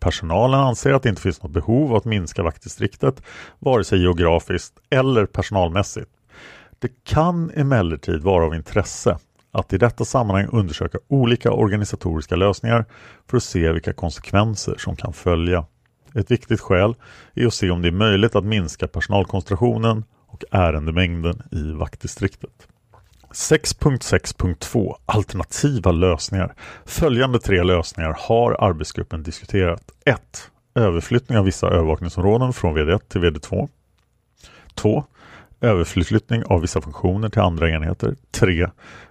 Personalen anser att det inte finns något behov av att minska vaktdistriktet, vare sig geografiskt eller personalmässigt. Det kan emellertid vara av intresse att i detta sammanhang undersöka olika organisatoriska lösningar för att se vilka konsekvenser som kan följa. Ett viktigt skäl är att se om det är möjligt att minska personalkoncentrationen och ärendemängden i vaktdistriktet. 6.6.2 Alternativa lösningar. Följande tre lösningar har arbetsgruppen diskuterat. 1. Överflyttning av vissa övervakningsområden från VD1 till VD2. 2. Överflyttning av vissa funktioner till andra enheter. 3.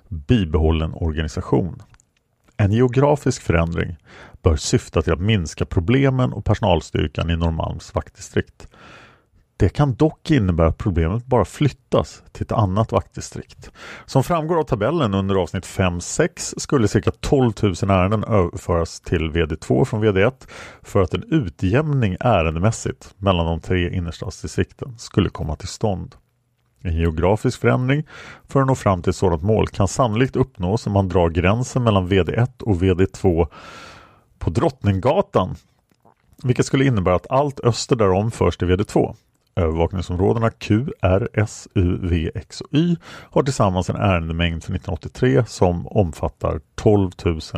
Bibehållen organisation. En geografisk förändring bör syfta till att minska problemen och personalstyrkan i Norrmalms vaktdistrikt. Det kan dock innebära att problemet bara flyttas till ett annat vaktdistrikt. Som framgår av tabellen under avsnitt 5-6 skulle cirka 12 000 ärenden överföras till VD2 från VD1 för att en utjämning ärendemässigt mellan de tre innerstadsdistrikten skulle komma till stånd. En geografisk förändring för att nå fram till ett sådant mål kan sannolikt uppnås om man drar gränsen mellan VD1 och VD2 på Drottninggatan, vilket skulle innebära att allt öster därom förs till VD2. Övervakningsområdena Q, R, S, U, V, X och Y har tillsammans en ärendemängd för 1983 som omfattar 12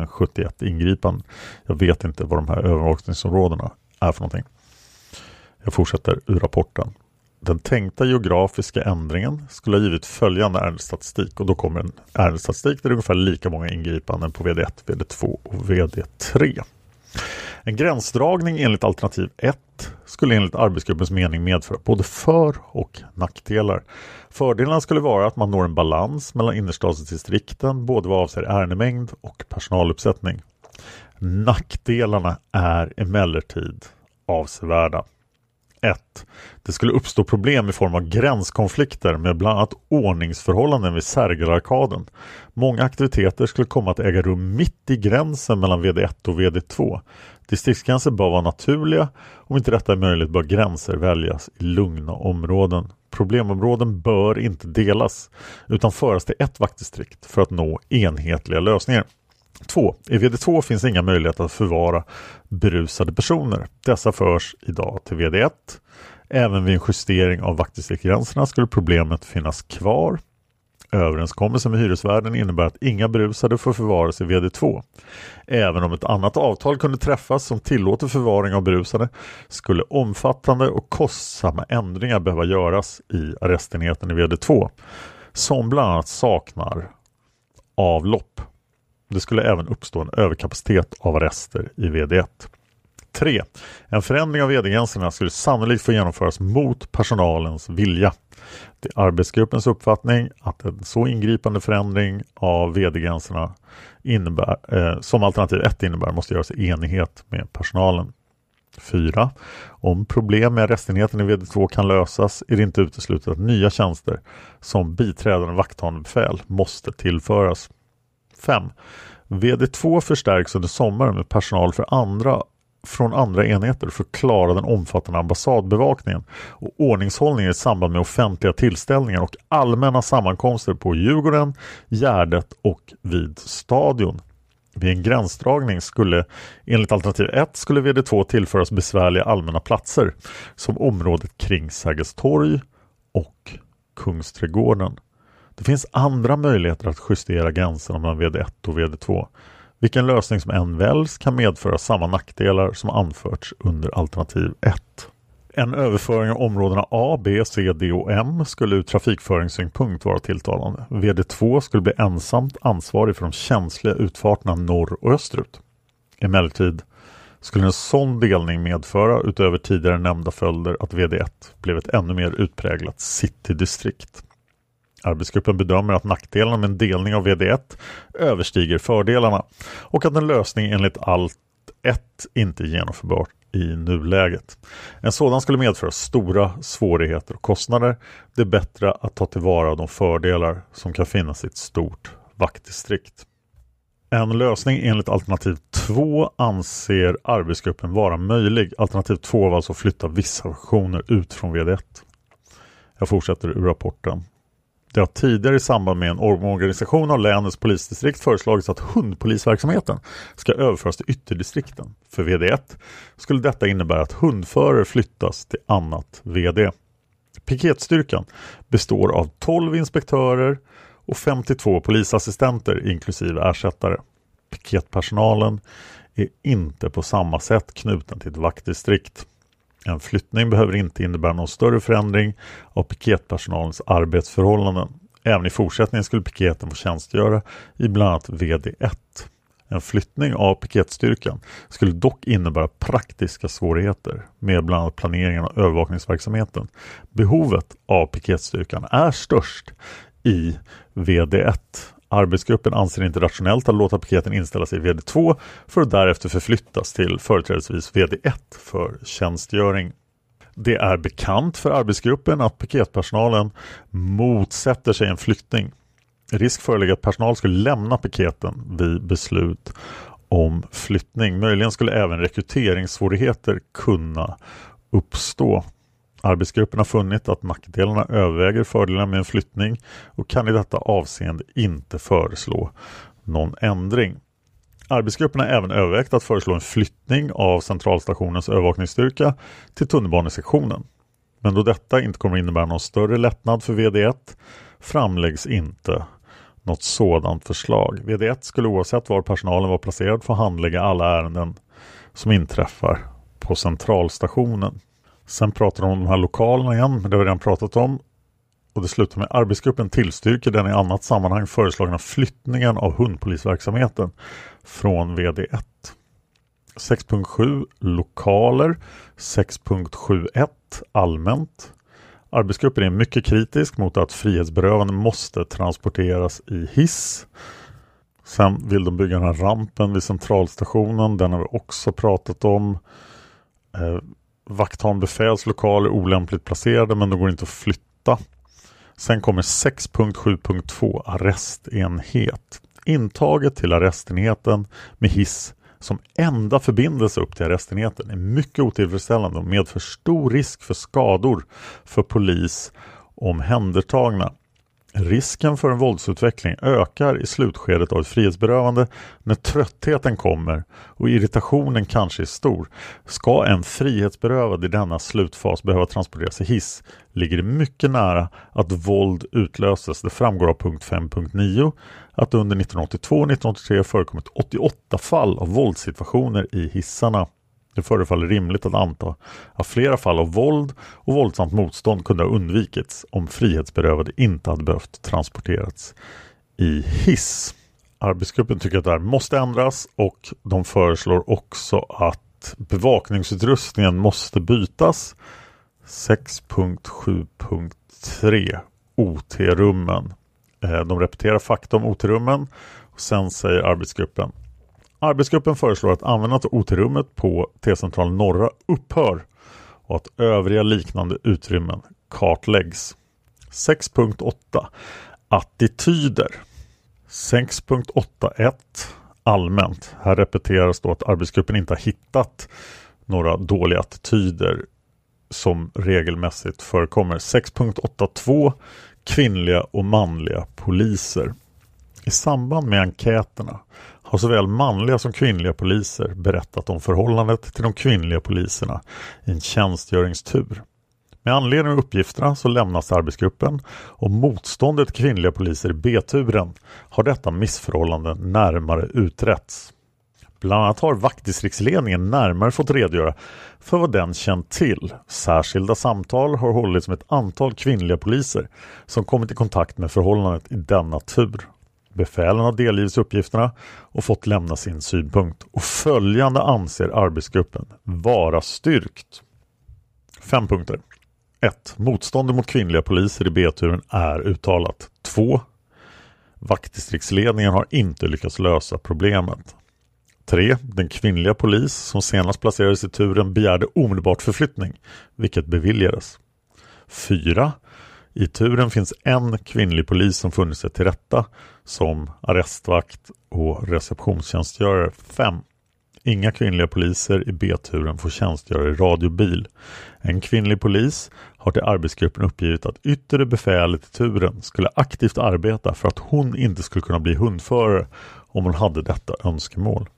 071 ingripanden. Jag vet inte vad de här övervakningsområdena är för någonting. Jag fortsätter ur rapporten. Den tänkta geografiska ändringen skulle ha givit följande ärendestatistik och då kommer en ärendestatistik där det är ungefär lika många ingripanden på VD1, VD2 och VD3. En gränsdragning enligt alternativ 1 skulle enligt arbetsgruppens mening medföra både för och nackdelar. Fördelarna skulle vara att man når en balans mellan innerstadsdistrikten både vad avser ärendemängd och personaluppsättning. Nackdelarna är emellertid avsevärda. 1. Det skulle uppstå problem i form av gränskonflikter med bland annat ordningsförhållanden vid Sergelarkaden. Många aktiviteter skulle komma att äga rum mitt i gränsen mellan VD1 och VD2. Distriktsgränser bör vara naturliga. Om inte detta är möjligt bör gränser väljas i lugna områden. Problemområden bör inte delas utan föras till ett vaktdistrikt för att nå enhetliga lösningar. 2. I VD2 finns inga möjligheter att förvara berusade personer. Dessa förs idag till VD1. Även vid en justering av vaktdistriktgränserna skulle problemet finnas kvar. Överenskommelsen med hyresvärden innebär att inga berusade får förvaras i VD2. Även om ett annat avtal kunde träffas som tillåter förvaring av berusade skulle omfattande och kostsamma ändringar behöva göras i arrestenheten i VD2 som bland annat saknar avlopp. Det skulle även uppstå en överkapacitet av arrester i VD1. 3. En förändring av vd-gränserna skulle sannolikt få genomföras mot personalens vilja. Det är arbetsgruppens uppfattning att en så ingripande förändring av vd-gränserna innebär, eh, som alternativ 1 innebär måste göras i enighet med personalen. 4. Om problem med arrestenheten i VD2 kan lösas är det inte uteslutet att nya tjänster som biträdande vakthavande befäl måste tillföras. 5. VD2 förstärks under sommaren med personal för andra från andra enheter för att klara den omfattande ambassadbevakningen och ordningshållningen i samband med offentliga tillställningar och allmänna sammankomster på Djurgården, Gärdet och vid Stadion. Vid en gränsdragning skulle enligt alternativ 1 skulle VD2 tillföras besvärliga allmänna platser som området kring Sergels torg och Kungsträdgården. Det finns andra möjligheter att justera gränserna mellan VD1 och VD2. Vilken lösning som än väljs kan medföra samma nackdelar som anförts under alternativ 1. En överföring av områdena A, B, C, D och M skulle ur trafikföringssynpunkt vara tilltalande. VD2 skulle bli ensamt ansvarig för de känsliga utfarterna norr och österut. Emellertid skulle en sån delning medföra utöver tidigare nämnda följder att VD1 blev ett ännu mer utpräglat citydistrikt. Arbetsgruppen bedömer att nackdelarna med en delning av VD1 överstiger fördelarna och att en lösning enligt allt 1 inte är genomförbar i nuläget. En sådan skulle medföra stora svårigheter och kostnader. Det är bättre att ta tillvara de fördelar som kan finnas i ett stort vaktdistrikt. En lösning enligt alternativ 2 anser arbetsgruppen vara möjlig. Alternativ 2 var alltså att flytta vissa funktioner ut från VD1. Jag fortsätter ur rapporten. Det har tidigare i samband med en omorganisation av länets polisdistrikt föreslagits att hundpolisverksamheten ska överföras till ytterdistrikten. För VD1 skulle detta innebära att hundförare flyttas till annat VD. Piketstyrkan består av 12 inspektörer och 52 polisassistenter inklusive ersättare. Piketpersonalen är inte på samma sätt knuten till ett vaktdistrikt. En flyttning behöver inte innebära någon större förändring av piketpersonalens arbetsförhållanden. Även i fortsättningen skulle piketen få tjänstgöra i bland annat VD1. En flyttning av piketstyrkan skulle dock innebära praktiska svårigheter med bland annat planeringen av övervakningsverksamheten. Behovet av piketstyrkan är störst i VD1 Arbetsgruppen anser inte rationellt att låta piketen inställa sig i VD2 för att därefter förflyttas till företrädesvis VD1 för tjänstgöring. Det är bekant för arbetsgruppen att piketpersonalen motsätter sig en flyttning. Risk föreligger att personal skulle lämna piketen vid beslut om flyttning. Möjligen skulle även rekryteringssvårigheter kunna uppstå. Arbetsgruppen har funnit att nackdelarna överväger fördelarna med en flyttning och kan i detta avseende inte föreslå någon ändring. Arbetsgruppen har även övervägt att föreslå en flyttning av centralstationens övervakningsstyrka till tunnelbanesektionen. Men då detta inte kommer innebära någon större lättnad för VD1 framläggs inte något sådant förslag. VD1 skulle oavsett var personalen var placerad få handlägga alla ärenden som inträffar på centralstationen. Sen pratar de om de här lokalerna igen, men det har vi redan pratat om. Och det slutar med arbetsgruppen tillstyrker den i annat sammanhang föreslagna flyttningen av hundpolisverksamheten från VD1. 6.7 Lokaler 6.71 Allmänt Arbetsgruppen är mycket kritisk mot att frihetsberövande måste transporteras i hiss. Sen vill de bygga den här rampen vid centralstationen. Den har vi också pratat om. Eh, Eh, Vakthavande befäls lokaler olämpligt placerade men de går inte att flytta. Sen kommer 6.7.2 arrestenhet. Intaget till arrestenheten med hiss som enda förbindelse upp till arrestenheten är mycket otillfredsställande och medför stor risk för skador för polis omhändertagna. Risken för en våldsutveckling ökar i slutskedet av ett frihetsberövande när tröttheten kommer och irritationen kanske är stor. Ska en frihetsberövad i denna slutfas behöva transporteras i hiss ligger det mycket nära att våld utlöses. Det framgår av punkt 5.9 att under 1982 och 1983 förekommit 88 fall av våldssituationer i hissarna. Det förefaller rimligt att anta att flera fall av våld och våldsamt motstånd kunde ha undvikits om frihetsberövade inte hade behövt transporterats i hiss. Arbetsgruppen tycker att det här måste ändras och de föreslår också att bevakningsutrustningen måste bytas. 6.7.3 OT-rummen. Eh, de repeterar fakta om OT-rummen och sen säger arbetsgruppen Arbetsgruppen föreslår att användandet av OT-rummet på T-central Norra upphör och att övriga liknande utrymmen kartläggs. 6.8 Attityder 6.8.1 Allmänt. Här repeteras då att arbetsgruppen inte har hittat några dåliga attityder som regelmässigt förekommer. 6.82 Kvinnliga och manliga poliser. I samband med enkäterna har såväl manliga som kvinnliga poliser berättat om förhållandet till de kvinnliga poliserna i en tjänstgöringstur. Med anledning av uppgifterna så lämnas arbetsgruppen och motståndet till kvinnliga poliser i B-turen har detta missförhållande närmare utretts. Bland annat har vaktdistriktsledningen närmare fått redogöra för vad den känt till. Särskilda samtal har hållits med ett antal kvinnliga poliser som kommit i kontakt med förhållandet i denna tur. Befälen har delgivits uppgifterna och fått lämna sin synpunkt och följande anser arbetsgruppen vara styrkt. Fem punkter. 1. Motståndet mot kvinnliga poliser i B-turen är uttalat. 2. Vaktdistriktsledningen har inte lyckats lösa problemet. 3. Den kvinnliga polis som senast placerades i turen begärde omedelbart förflyttning, vilket beviljades. 4. I turen finns en kvinnlig polis som funnit sig till rätta som arrestvakt och receptionstjänstgörare 5. Inga kvinnliga poliser i B-turen får tjänstgöra i radiobil. En kvinnlig polis har till arbetsgruppen uppgivit att yttre befälet i turen skulle aktivt arbeta för att hon inte skulle kunna bli hundförare om hon hade detta önskemål.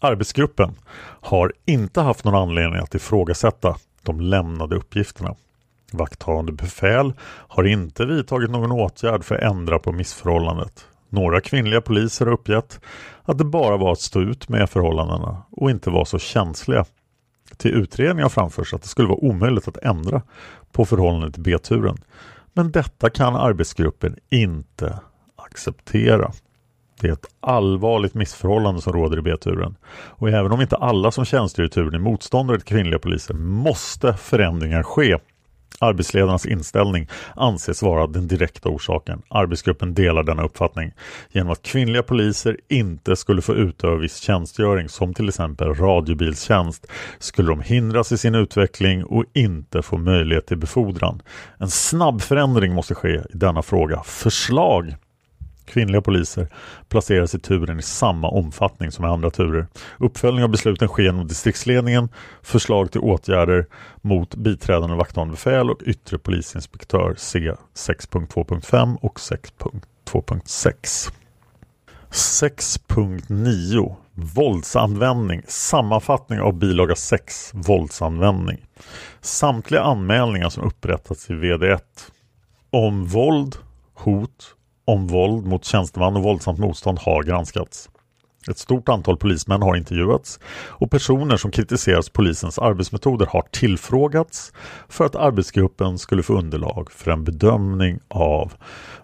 Arbetsgruppen har inte haft någon anledning att ifrågasätta de lämnade uppgifterna. Vakthavande befäl har inte vidtagit någon åtgärd för att ändra på missförhållandet. Några kvinnliga poliser har uppgett att det bara var att stå ut med förhållandena och inte vara så känsliga. Till utredningen har framförts att det skulle vara omöjligt att ändra på förhållandet i B-turen. Men detta kan arbetsgruppen inte acceptera. Det är ett allvarligt missförhållande som råder i B-turen. Och även om inte alla som tjänstgör i turen är motståndare till kvinnliga poliser måste förändringar ske Arbetsledarnas inställning anses vara den direkta orsaken. Arbetsgruppen delar denna uppfattning. Genom att kvinnliga poliser inte skulle få utöva viss tjänstgöring som till exempel radiobilstjänst skulle de hindras i sin utveckling och inte få möjlighet till befordran. En snabb förändring måste ske i denna fråga. Förslag Kvinnliga poliser placeras i turen i samma omfattning som i andra turer. Uppföljning av besluten sker genom distriktsledningen, förslag till åtgärder mot biträdande vakthavande befäl och yttre polisinspektör C 6.2.5 och 6.2.6. 6.9 Våldsanvändning Sammanfattning av bilaga 6 Våldsanvändning Samtliga anmälningar som upprättats i VD1 om våld, hot, om våld mot tjänsteman och våldsamt motstånd har granskats. Ett stort antal polismän har intervjuats och personer som kritiserat polisens arbetsmetoder har tillfrågats för att arbetsgruppen skulle få underlag för en bedömning av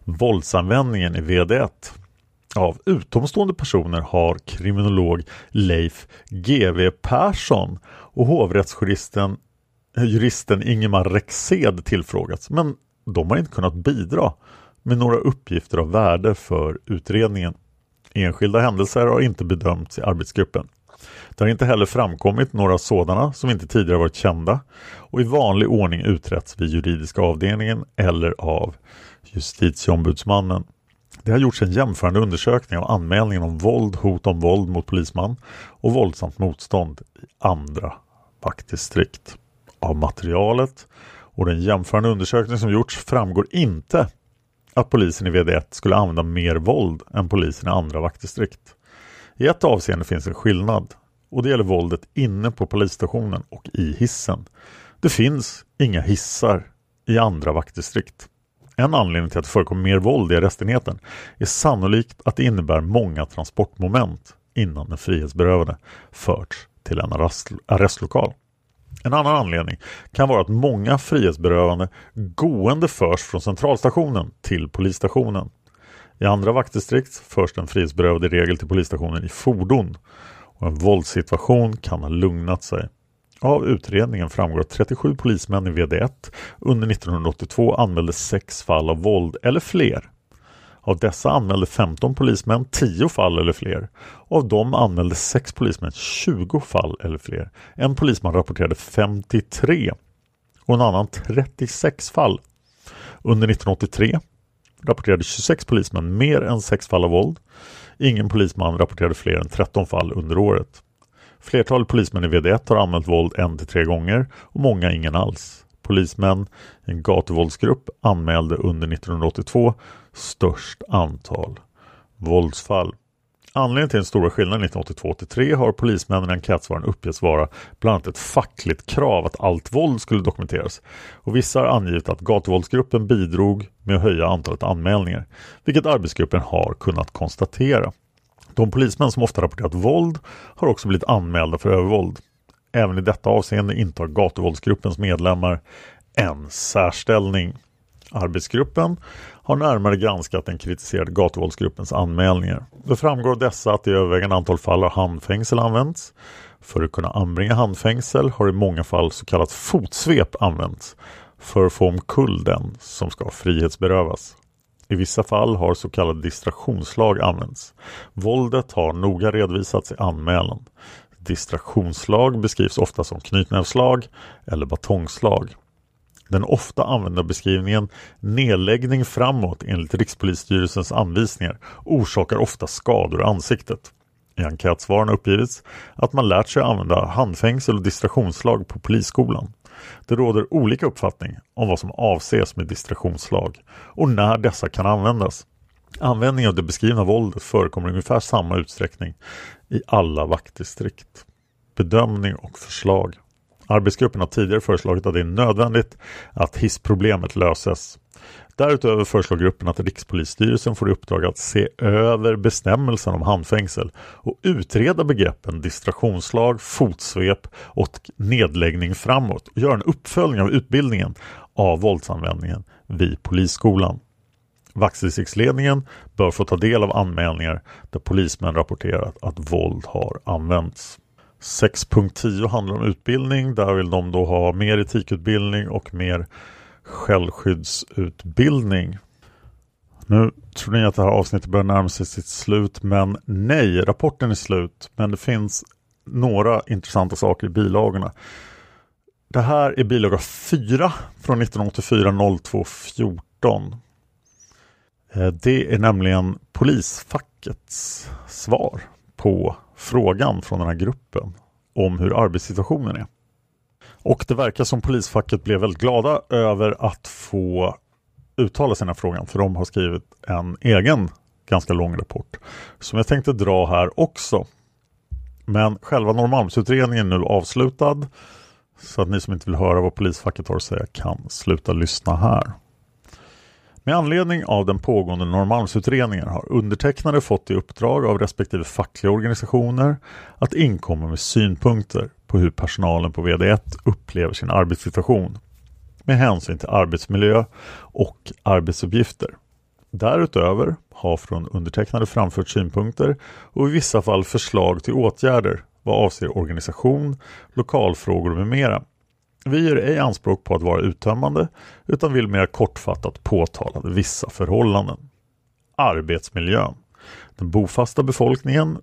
våldsanvändningen i VD1. Av utomstående personer har kriminolog Leif GW Persson och hovrättsjuristen juristen Ingemar Rexed tillfrågats men de har inte kunnat bidra med några uppgifter av värde för utredningen. Enskilda händelser har inte bedömts i arbetsgruppen. Det har inte heller framkommit några sådana som inte tidigare varit kända och i vanlig ordning utretts vid juridiska avdelningen eller av justitieombudsmannen. Det har gjorts en jämförande undersökning av anmälningen om våld, hot om våld mot polisman och våldsamt motstånd i andra vaktdistrikt. Av materialet och den jämförande undersökning som gjorts framgår inte att polisen i VD1 skulle använda mer våld än polisen i andra vaktdistrikt. I ett avseende finns en skillnad och det gäller våldet inne på polisstationen och i hissen. Det finns inga hissar i andra vaktdistrikt. En anledning till att det förekommer mer våld i arrestenheten är sannolikt att det innebär många transportmoment innan den frihetsberövade förts till en arrestlokal. En annan anledning kan vara att många frihetsberövande gående förs från centralstationen till polisstationen. I andra vaktdistrikt förs den frihetsberövade i regel till polisstationen i fordon och en våldssituation kan ha lugnat sig. Av utredningen framgår att 37 polismän i VD1 under 1982 anmälde sex fall av våld eller fler. Av dessa anmälde 15 polismän 10 fall eller fler. Av dem anmälde 6 polismän 20 fall eller fler. En polisman rapporterade 53 och en annan 36 fall. Under 1983 rapporterade 26 polismän mer än 6 fall av våld. Ingen polisman rapporterade fler än 13 fall under året. Flertalet polismän i VD1 har anmält våld en till tre gånger och många ingen alls. Polismän i en gatuvåldsgrupp anmälde under 1982 störst antal våldsfall. Anledningen till den stora skillnaden 1982-83 har polismännen i enkätsvaren uppgetts vara bland annat ett fackligt krav att allt våld skulle dokumenteras. Och vissa har angivit att gatuvåldsgruppen bidrog med att höja antalet anmälningar, vilket arbetsgruppen har kunnat konstatera. De polismän som ofta rapporterat våld har också blivit anmälda för övervåld. Även i detta avseende intar gatuvåldsgruppens medlemmar en särställning. Arbetsgruppen har närmare granskat den kritiserade gatuvåldsgruppens anmälningar. Det framgår av dessa att i övervägande antal fall har handfängsel använts. För att kunna anbringa handfängsel har i många fall så kallat fotsvep använts för att få omkull den som ska frihetsberövas. I vissa fall har så kallade distraktionslag använts. Våldet har noga redovisats i anmälan. Distraktionslag beskrivs ofta som knytnävslag eller batongslag. Den ofta använda beskrivningen nedläggning framåt enligt Rikspolisstyrelsens anvisningar orsakar ofta skador i ansiktet. I enkätsvaren har uppgivits att man lärt sig använda handfängsel och distraktionslag på polisskolan. Det råder olika uppfattning om vad som avses med distraktionslag och när dessa kan användas. Användning av det beskrivna våldet förekommer i ungefär samma utsträckning i alla vaktdistrikt. Bedömning och förslag Arbetsgruppen har tidigare föreslagit att det är nödvändigt att hissproblemet löses. Därutöver föreslår gruppen att Rikspolisstyrelsen får i uppdrag att se över bestämmelsen om handfängsel och utreda begreppen distraktionslag, fotsvep och nedläggning framåt och göra en uppföljning av utbildningen av våldsanvändningen vid Polisskolan. Vaktdistriktsledningen bör få ta del av anmälningar där polismän rapporterat att våld har använts. 6.10 handlar om utbildning. Där vill de då ha mer etikutbildning och mer självskyddsutbildning. Nu tror ni att det här avsnittet börjar närma sig sitt slut men nej, rapporten är slut. Men det finns några intressanta saker i bilagorna. Det här är bilaga 4 från 1984 02 14. Det är nämligen polisfackets svar på frågan från den här gruppen om hur arbetssituationen är. Och det verkar som polisfacket blev väldigt glada över att få uttala sig i den här frågan för de har skrivit en egen ganska lång rapport som jag tänkte dra här också. Men själva Norrmalmsutredningen är nu avslutad så att ni som inte vill höra vad polisfacket har att säga kan sluta lyssna här. Med anledning av den pågående Norrmalmsutredningen har undertecknade fått i uppdrag av respektive fackliga organisationer att inkomma med synpunkter på hur personalen på VD1 upplever sin arbetssituation med hänsyn till arbetsmiljö och arbetsuppgifter. Därutöver har från undertecknade framfört synpunkter och i vissa fall förslag till åtgärder vad avser organisation, lokalfrågor med mera. Vi gör ej anspråk på att vara uttömmande utan vill mer kortfattat påtala vissa förhållanden. Arbetsmiljön. Den bofasta befolkningen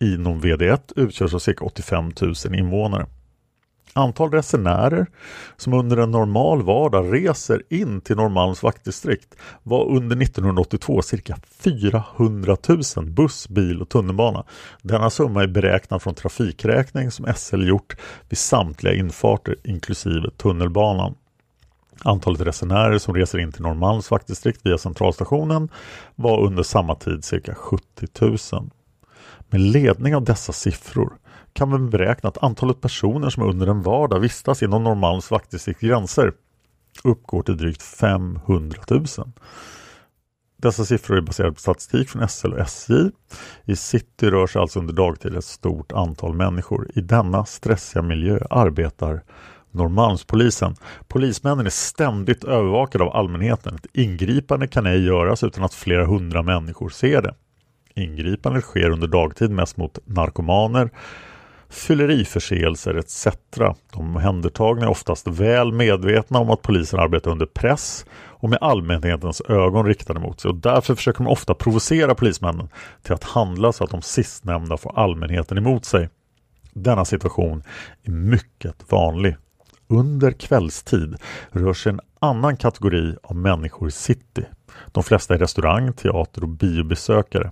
inom VD1 utgörs av cirka 85 000 invånare. Antal resenärer som under en normal vardag reser in till Norrmalms vaktdistrikt var under 1982 cirka 400 000 buss, bil och tunnelbana. Denna summa är beräknad från trafikräkning som SL gjort vid samtliga infarter inklusive tunnelbanan. Antalet resenärer som reser in till Norrmalms vaktdistrikt via centralstationen var under samma tid cirka 70 000. Med ledning av dessa siffror kan man beräkna att antalet personer som under en vardag vistas inom Norrmalms vaktdistrikts gränser uppgår till drygt 500 000. Dessa siffror är baserade på statistik från SL och SJ. I city rör sig alltså under dagtid ett stort antal människor. I denna stressiga miljö arbetar Norrmalmspolisen. Polismännen är ständigt övervakade av allmänheten. Ett ingripande kan ej göras utan att flera hundra människor ser det. Ingripandet sker under dagtid mest mot narkomaner, fylleriförseelser etc. De omhändertagna är oftast väl medvetna om att polisen arbetar under press och med allmänhetens ögon riktade mot sig och därför försöker man ofta provocera polismännen till att handla så att de sistnämnda får allmänheten emot sig. Denna situation är mycket vanlig. Under kvällstid rör sig en annan kategori av människor i city. De flesta är restaurang-, teater och biobesökare.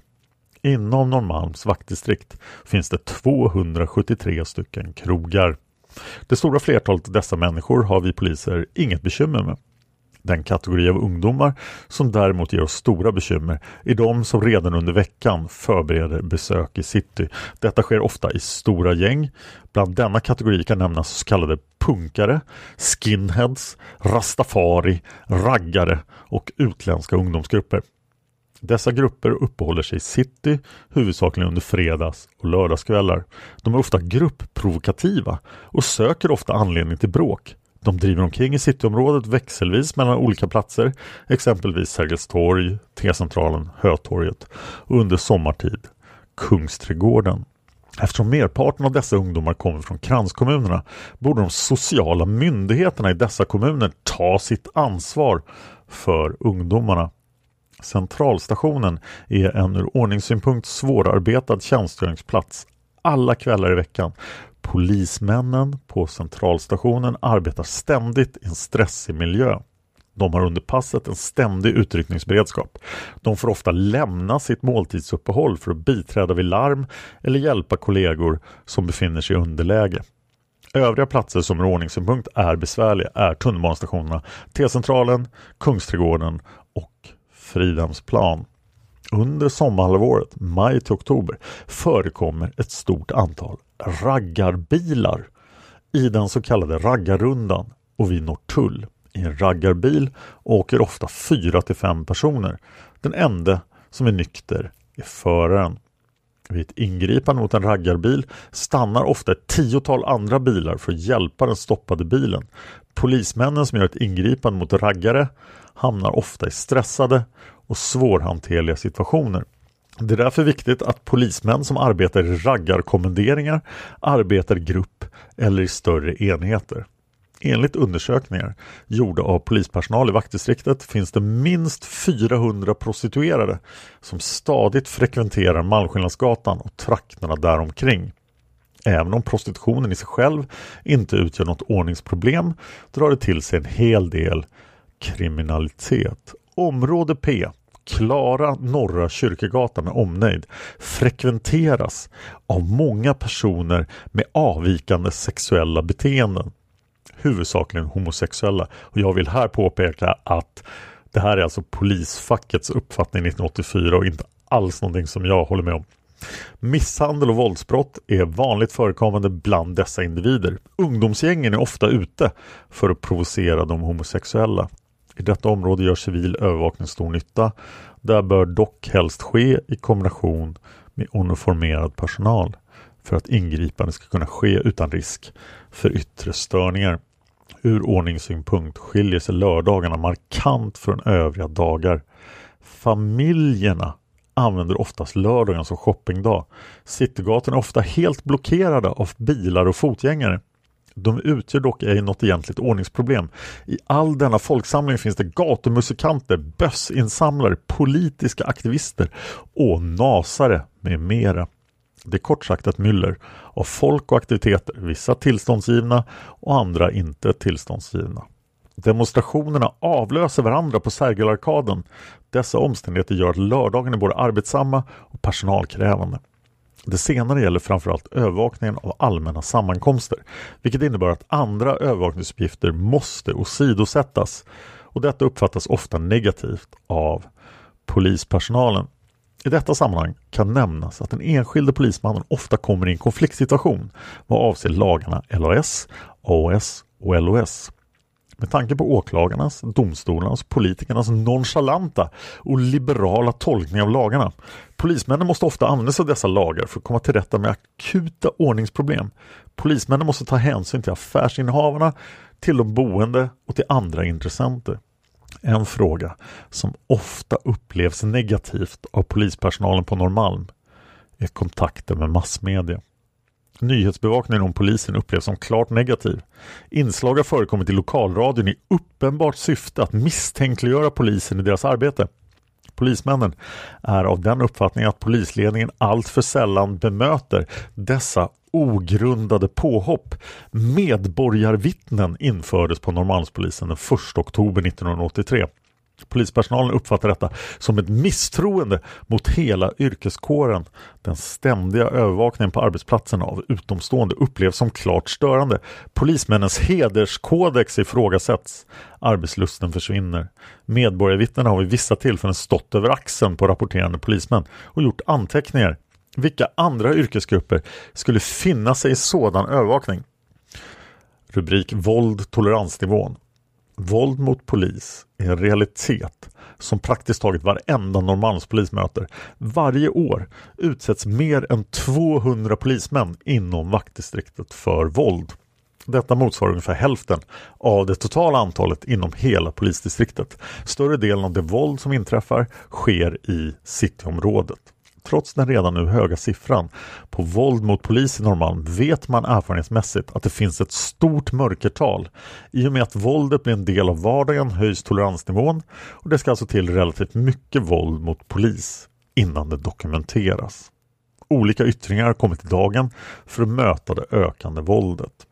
Inom Norrmalms vaktdistrikt finns det 273 stycken krogar. Det stora flertalet av dessa människor har vi poliser inget bekymmer med. Den kategori av ungdomar som däremot ger oss stora bekymmer är de som redan under veckan förbereder besök i city. Detta sker ofta i stora gäng. Bland denna kategori kan nämnas så kallade punkare, skinheads, rastafari, raggare och utländska ungdomsgrupper. Dessa grupper uppehåller sig i city huvudsakligen under fredags och lördagskvällar. De är ofta gruppprovokativa och söker ofta anledning till bråk. De driver omkring i cityområdet växelvis mellan olika platser, exempelvis Sergels torg, T-centralen, Hötorget och under sommartid Kungsträdgården. Eftersom merparten av dessa ungdomar kommer från kranskommunerna borde de sociala myndigheterna i dessa kommuner ta sitt ansvar för ungdomarna. Centralstationen är en ur ordningssynpunkt svårarbetad tjänstgöringsplats alla kvällar i veckan. Polismännen på centralstationen arbetar ständigt i en stressig miljö. De har under passet en ständig utryckningsberedskap. De får ofta lämna sitt måltidsuppehåll för att biträda vid larm eller hjälpa kollegor som befinner sig i underläge. Övriga platser som ur ordningssynpunkt är besvärliga är tunnelbanestationerna, T-centralen, Kungsträdgården och Fridhemsplan. Under sommarhalvåret, maj till oktober, förekommer ett stort antal raggarbilar i den så kallade raggarrundan och vid Norrtull. I en raggarbil åker ofta fyra till fem personer. Den enda som är nykter är föraren. Vid ett ingripande mot en raggarbil stannar ofta ett tiotal andra bilar för att hjälpa den stoppade bilen. Polismännen som gör ett ingripande mot raggare hamnar ofta i stressade och svårhanterliga situationer. Det är därför viktigt att polismän som arbetar i raggarkommenderingar arbetar i grupp eller i större enheter. Enligt undersökningar gjorda av polispersonal i vaktdistriktet finns det minst 400 prostituerade som stadigt frekventerar Malmskillnadsgatan och trakterna däromkring. Även om prostitutionen i sig själv inte utgör något ordningsproblem drar det till sig en hel del kriminalitet. Område P Klara Norra Kyrkogatan med omnejd frekventeras av många personer med avvikande sexuella beteenden. Huvudsakligen homosexuella. Och jag vill här påpeka att det här är alltså polisfackets uppfattning 1984 och inte alls någonting som jag håller med om. Misshandel och våldsbrott är vanligt förekommande bland dessa individer. Ungdomsgängen är ofta ute för att provocera de homosexuella. I detta område gör civil övervakning stor nytta. Där bör dock helst ske i kombination med uniformerad personal för att ingripande ska kunna ske utan risk för yttre störningar. Ur ordningssynpunkt skiljer sig lördagarna markant från övriga dagar. Familjerna använder oftast lördagen som shoppingdag. Citygatorna är ofta helt blockerade av bilar och fotgängare. De utgör dock ej något egentligt ordningsproblem. I all denna folksamling finns det gatumusikanter, bössinsamlare, politiska aktivister och nasare med mera. Det är kort sagt ett myller av folk och aktiviteter, vissa tillståndsgivna och andra inte tillståndsgivna. Demonstrationerna avlöser varandra på Sergelarkaden. Dessa omständigheter gör att lördagen är både arbetsamma och personalkrävande. Det senare gäller framförallt övervakningen av allmänna sammankomster, vilket innebär att andra övervakningsuppgifter måste åsidosättas och detta uppfattas ofta negativt av polispersonalen. I detta sammanhang kan nämnas att den enskilde polismannen ofta kommer i en konfliktsituation vad avser lagarna LAS, AOS och LOS. Med tanke på åklagarnas, domstolarnas politikernas nonchalanta och liberala tolkning av lagarna. Polismännen måste ofta använda sig av dessa lagar för att komma till rätta med akuta ordningsproblem. Polismännen måste ta hänsyn till affärsinnehavarna, till de boende och till andra intressenter. En fråga som ofta upplevs negativt av polispersonalen på Norrmalm är kontakten med massmedia. Nyhetsbevakningen om polisen upplevs som klart negativ. Inslag har förekommit i lokalradion i uppenbart syfte att misstänkliggöra polisen i deras arbete. Polismännen är av den uppfattningen att polisledningen alltför sällan bemöter dessa ogrundade påhopp. Medborgarvittnen infördes på Norrmalmspolisen den 1 oktober 1983. Polispersonalen uppfattar detta som ett misstroende mot hela yrkeskåren. Den ständiga övervakningen på arbetsplatsen av utomstående upplevs som klart störande. Polismännens hederskodex ifrågasätts. Arbetslusten försvinner. Medborgarvittnen har vid vissa tillfällen stått över axeln på rapporterande polismän och gjort anteckningar. Vilka andra yrkesgrupper skulle finna sig i sådan övervakning? Rubrik Våld toleransnivån Våld mot polis är en realitet som praktiskt taget varenda Norrmalmspolis möter. Varje år utsätts mer än 200 polismän inom vaktdistriktet för våld. Detta motsvarar ungefär hälften av det totala antalet inom hela polisdistriktet. Större delen av det våld som inträffar sker i cityområdet. Trots den redan nu höga siffran på våld mot polis i Norrmalm vet man erfarenhetsmässigt att det finns ett stort mörkertal. I och med att våldet blir en del av vardagen höjs toleransnivån och det ska alltså till relativt mycket våld mot polis innan det dokumenteras. Olika yttringar har kommit i dagen för att möta det ökande våldet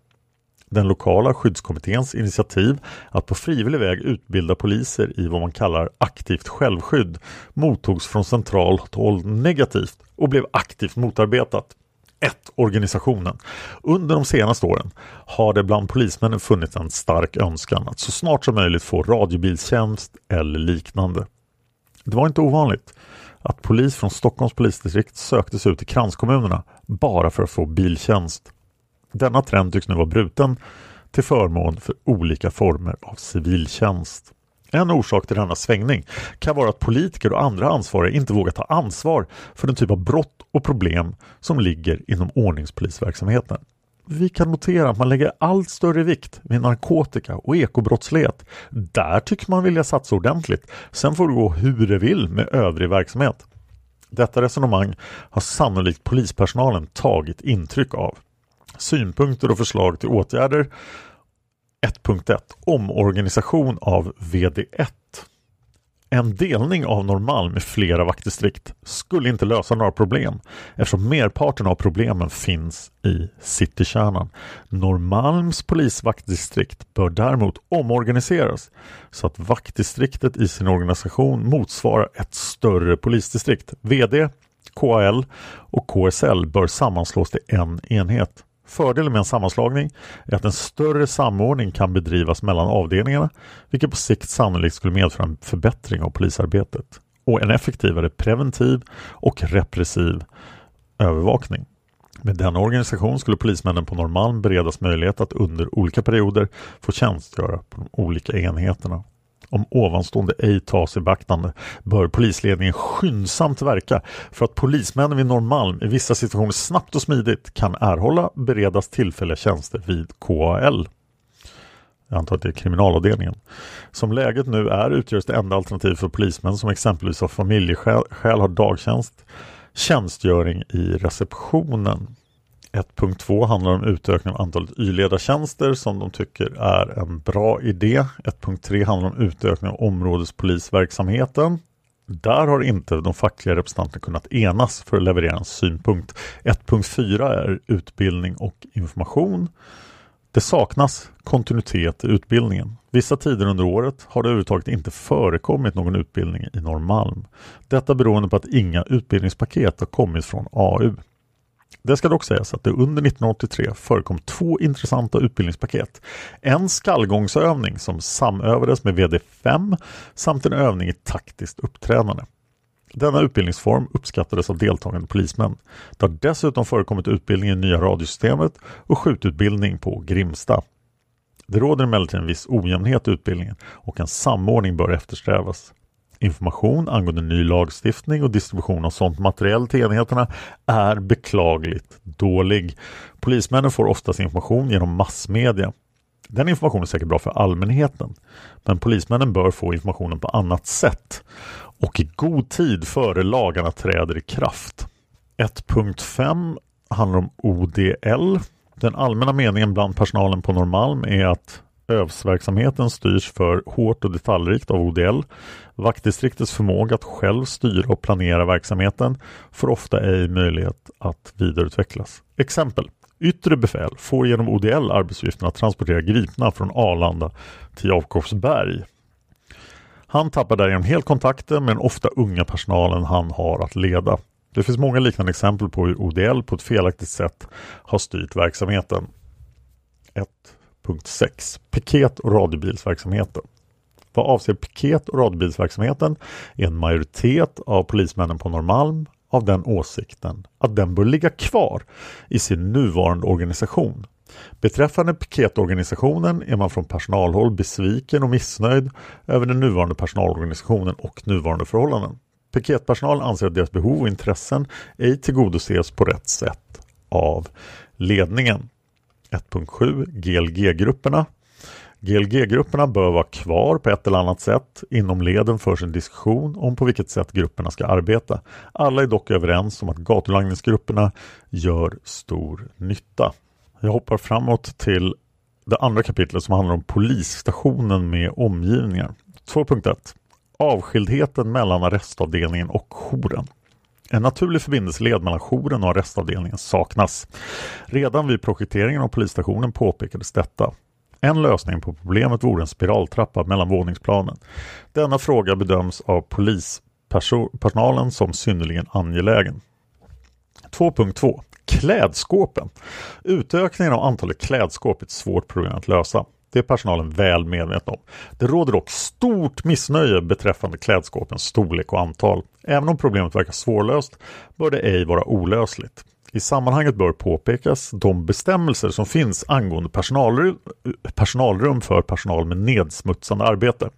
den lokala skyddskommitténs initiativ att på frivillig väg utbilda poliser i vad man kallar aktivt självskydd mottogs från centralt håll negativt och blev aktivt motarbetat. 1. Organisationen. Under de senaste åren har det bland polismännen funnits en stark önskan att så snart som möjligt få radiobilstjänst eller liknande. Det var inte ovanligt att polis från Stockholms polisdistrikt sökte sig ut till kranskommunerna bara för att få biltjänst. Denna trend tycks nu vara bruten till förmån för olika former av civiltjänst. En orsak till denna svängning kan vara att politiker och andra ansvariga inte vågar ta ansvar för den typ av brott och problem som ligger inom ordningspolisverksamheten. Vi kan notera att man lägger allt större vikt vid narkotika och ekobrottslighet. Där tycker man vilja satsa ordentligt. Sen får det gå hur det vill med övrig verksamhet. Detta resonemang har sannolikt polispersonalen tagit intryck av synpunkter och förslag till åtgärder. 1.1 Omorganisation av VD1 En delning av Norrmalm i flera vaktdistrikt skulle inte lösa några problem eftersom merparten av problemen finns i citykärnan. Norrmalms polisvaktdistrikt bör däremot omorganiseras så att vaktdistriktet i sin organisation motsvarar ett större polisdistrikt. VD, KAL och KSL bör sammanslås till en enhet. Fördelen med en sammanslagning är att en större samordning kan bedrivas mellan avdelningarna vilket på sikt sannolikt skulle medföra en förbättring av polisarbetet och en effektivare preventiv och repressiv övervakning. Med denna organisation skulle polismännen på Norrmalm beredas möjlighet att under olika perioder få tjänstgöra på de olika enheterna. Om ovanstående ej tas i beaktande bör polisledningen skyndsamt verka för att polismännen vid Norrmalm i vissa situationer snabbt och smidigt kan erhålla beredas tillfälliga tjänster vid KAL. Jag antar att det är kriminalavdelningen. Som läget nu är utgörs det enda alternativ för polismän som exempelvis av familjeskäl har dagtjänst tjänstgöring i receptionen. 1.2 handlar om utökning av antalet Y-ledartjänster som de tycker är en bra idé. 1.3 handlar om utökning av områdespolisverksamheten. Där har inte de fackliga representanterna kunnat enas för att leverera en synpunkt. 1.4 är utbildning och information. Det saknas kontinuitet i utbildningen. Vissa tider under året har det överhuvudtaget inte förekommit någon utbildning i Norrmalm. Detta beroende på att inga utbildningspaket har kommit från AU. Det ska dock sägas att det under 1983 förekom två intressanta utbildningspaket. En skallgångsövning som samövades med VD5 samt en övning i taktiskt uppträdande. Denna utbildningsform uppskattades av deltagande polismän. Det har dessutom förekommit utbildning i nya radiosystemet och skjututbildning på Grimsta. Det råder emellertid en viss ojämnhet i utbildningen och en samordning bör eftersträvas. Information angående ny lagstiftning och distribution av sådant materiell till enheterna är beklagligt dålig. Polismännen får oftast information genom massmedia. Den informationen är säkert bra för allmänheten, men polismännen bör få informationen på annat sätt och i god tid före lagarna träder i kraft. 1.5 handlar om ODL. Den allmänna meningen bland personalen på Norrmalm är att övsverksamheten styrs för hårt och detaljrikt av ODL. Vaktdistriktets förmåga att själv styra och planera verksamheten får ofta ej möjlighet att vidareutvecklas. Exempel. Yttre befäl får genom ODL arbetsuppgiften att transportera gripna från Arlanda till Jakobsberg. Han tappar därigenom helt kontakten med den ofta unga personalen han har att leda. Det finns många liknande exempel på hur ODL på ett felaktigt sätt har styrt verksamheten. Punkt 6. Piket och radiobilsverksamheten Vad avser piket och radiobilsverksamheten är en majoritet av polismännen på Norrmalm av den åsikten att den bör ligga kvar i sin nuvarande organisation. Beträffande piketorganisationen är man från personalhåll besviken och missnöjd över den nuvarande personalorganisationen och nuvarande förhållanden. Piketpersonal anser att deras behov och intressen ej tillgodoses på rätt sätt av ledningen. 1.7 GLG-grupperna GLG-grupperna bör vara kvar på ett eller annat sätt. Inom leden förs en diskussion om på vilket sätt grupperna ska arbeta. Alla är dock överens om att gatulangningsgrupperna gör stor nytta. Jag hoppar framåt till det andra kapitlet som handlar om polisstationen med omgivningar. 2.1 Avskildheten mellan arrestavdelningen och jouren. En naturlig förbindelseled mellan jouren och arrestavdelningen saknas. Redan vid projekteringen av polisstationen påpekades detta. En lösning på problemet vore en spiraltrappa mellan våningsplanen. Denna fråga bedöms av polispersonalen som synnerligen angelägen. 2.2 Klädskåpen. Utökningen av antalet klädskåp är ett svårt problem att lösa. Det är personalen väl medveten om. Det råder dock stort missnöje beträffande klädskåpens storlek och antal. Även om problemet verkar svårlöst bör det ej vara olösligt. I sammanhanget bör påpekas de bestämmelser som finns angående personalrum, personalrum för personal med nedsmutsande arbete.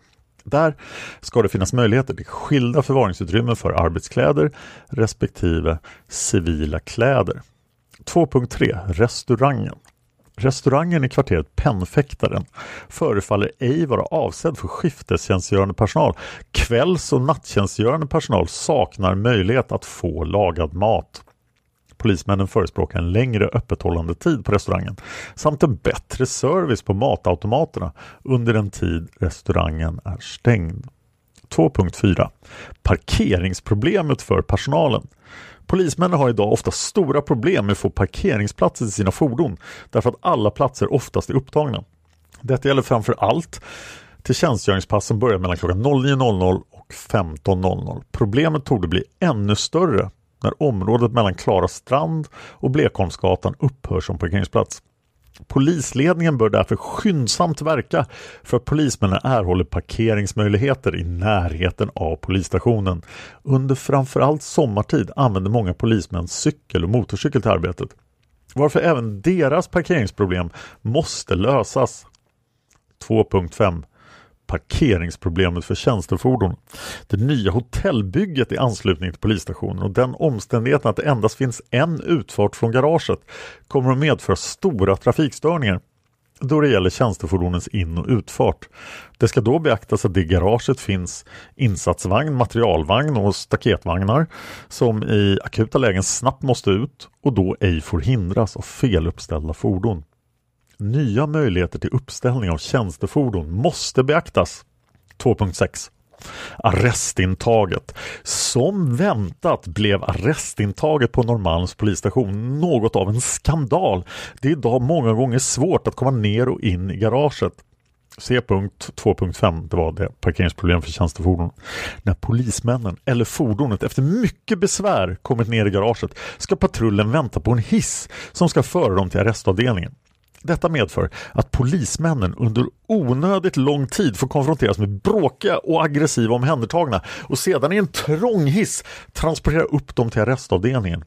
Där ska det finnas möjligheter till skilda förvaringsutrymmen för arbetskläder respektive civila kläder. 2.3 Restaurangen Restaurangen i kvarteret Pennfäktaren förefaller ej vara avsedd för skiftestjänstgörande personal. Kvälls och nattjänstgörande personal saknar möjlighet att få lagad mat. Polismännen förespråkar en längre öppethållande tid på restaurangen samt en bättre service på matautomaterna under den tid restaurangen är stängd. 2.4 Parkeringsproblemet för personalen. Polismännen har idag ofta stora problem med att få parkeringsplatser till sina fordon därför att alla platser oftast är upptagna. Detta gäller framför allt till tjänstgöringspassen börjar mellan klockan 09.00 och 15.00. Problemet tog bli ännu större när området mellan Klara strand och Blekholmsgatan upphör som parkeringsplats. Polisledningen bör därför skyndsamt verka för att polismännen erhåller parkeringsmöjligheter i närheten av polisstationen. Under framförallt sommartid använder många polismän cykel och motorcykel till arbetet. Varför även deras parkeringsproblem måste lösas. 2.5 parkeringsproblemet för tjänstefordon. Det nya hotellbygget i anslutning till polisstationen och den omständigheten att det endast finns en utfart från garaget kommer att medföra stora trafikstörningar då det gäller tjänstefordonens in- och utfart. Det ska då beaktas att det i garaget finns insatsvagn, materialvagn och staketvagnar som i akuta lägen snabbt måste ut och då ej får hindras av feluppställda fordon. Nya möjligheter till uppställning av tjänstefordon måste beaktas. 2.6 Arrestintaget. Som väntat blev arrestintaget på Norrmalms polisstation något av en skandal. Det är idag många gånger svårt att komma ner och in i garaget. C. 2.5, det var det parkeringsproblem för tjänstefordon. När polismännen eller fordonet efter mycket besvär kommit ner i garaget ska patrullen vänta på en hiss som ska föra dem till arrestavdelningen. Detta medför att polismännen under onödigt lång tid får konfronteras med bråkiga och aggressiva omhändertagna och sedan i en trång hiss transportera upp dem till arrestavdelningen.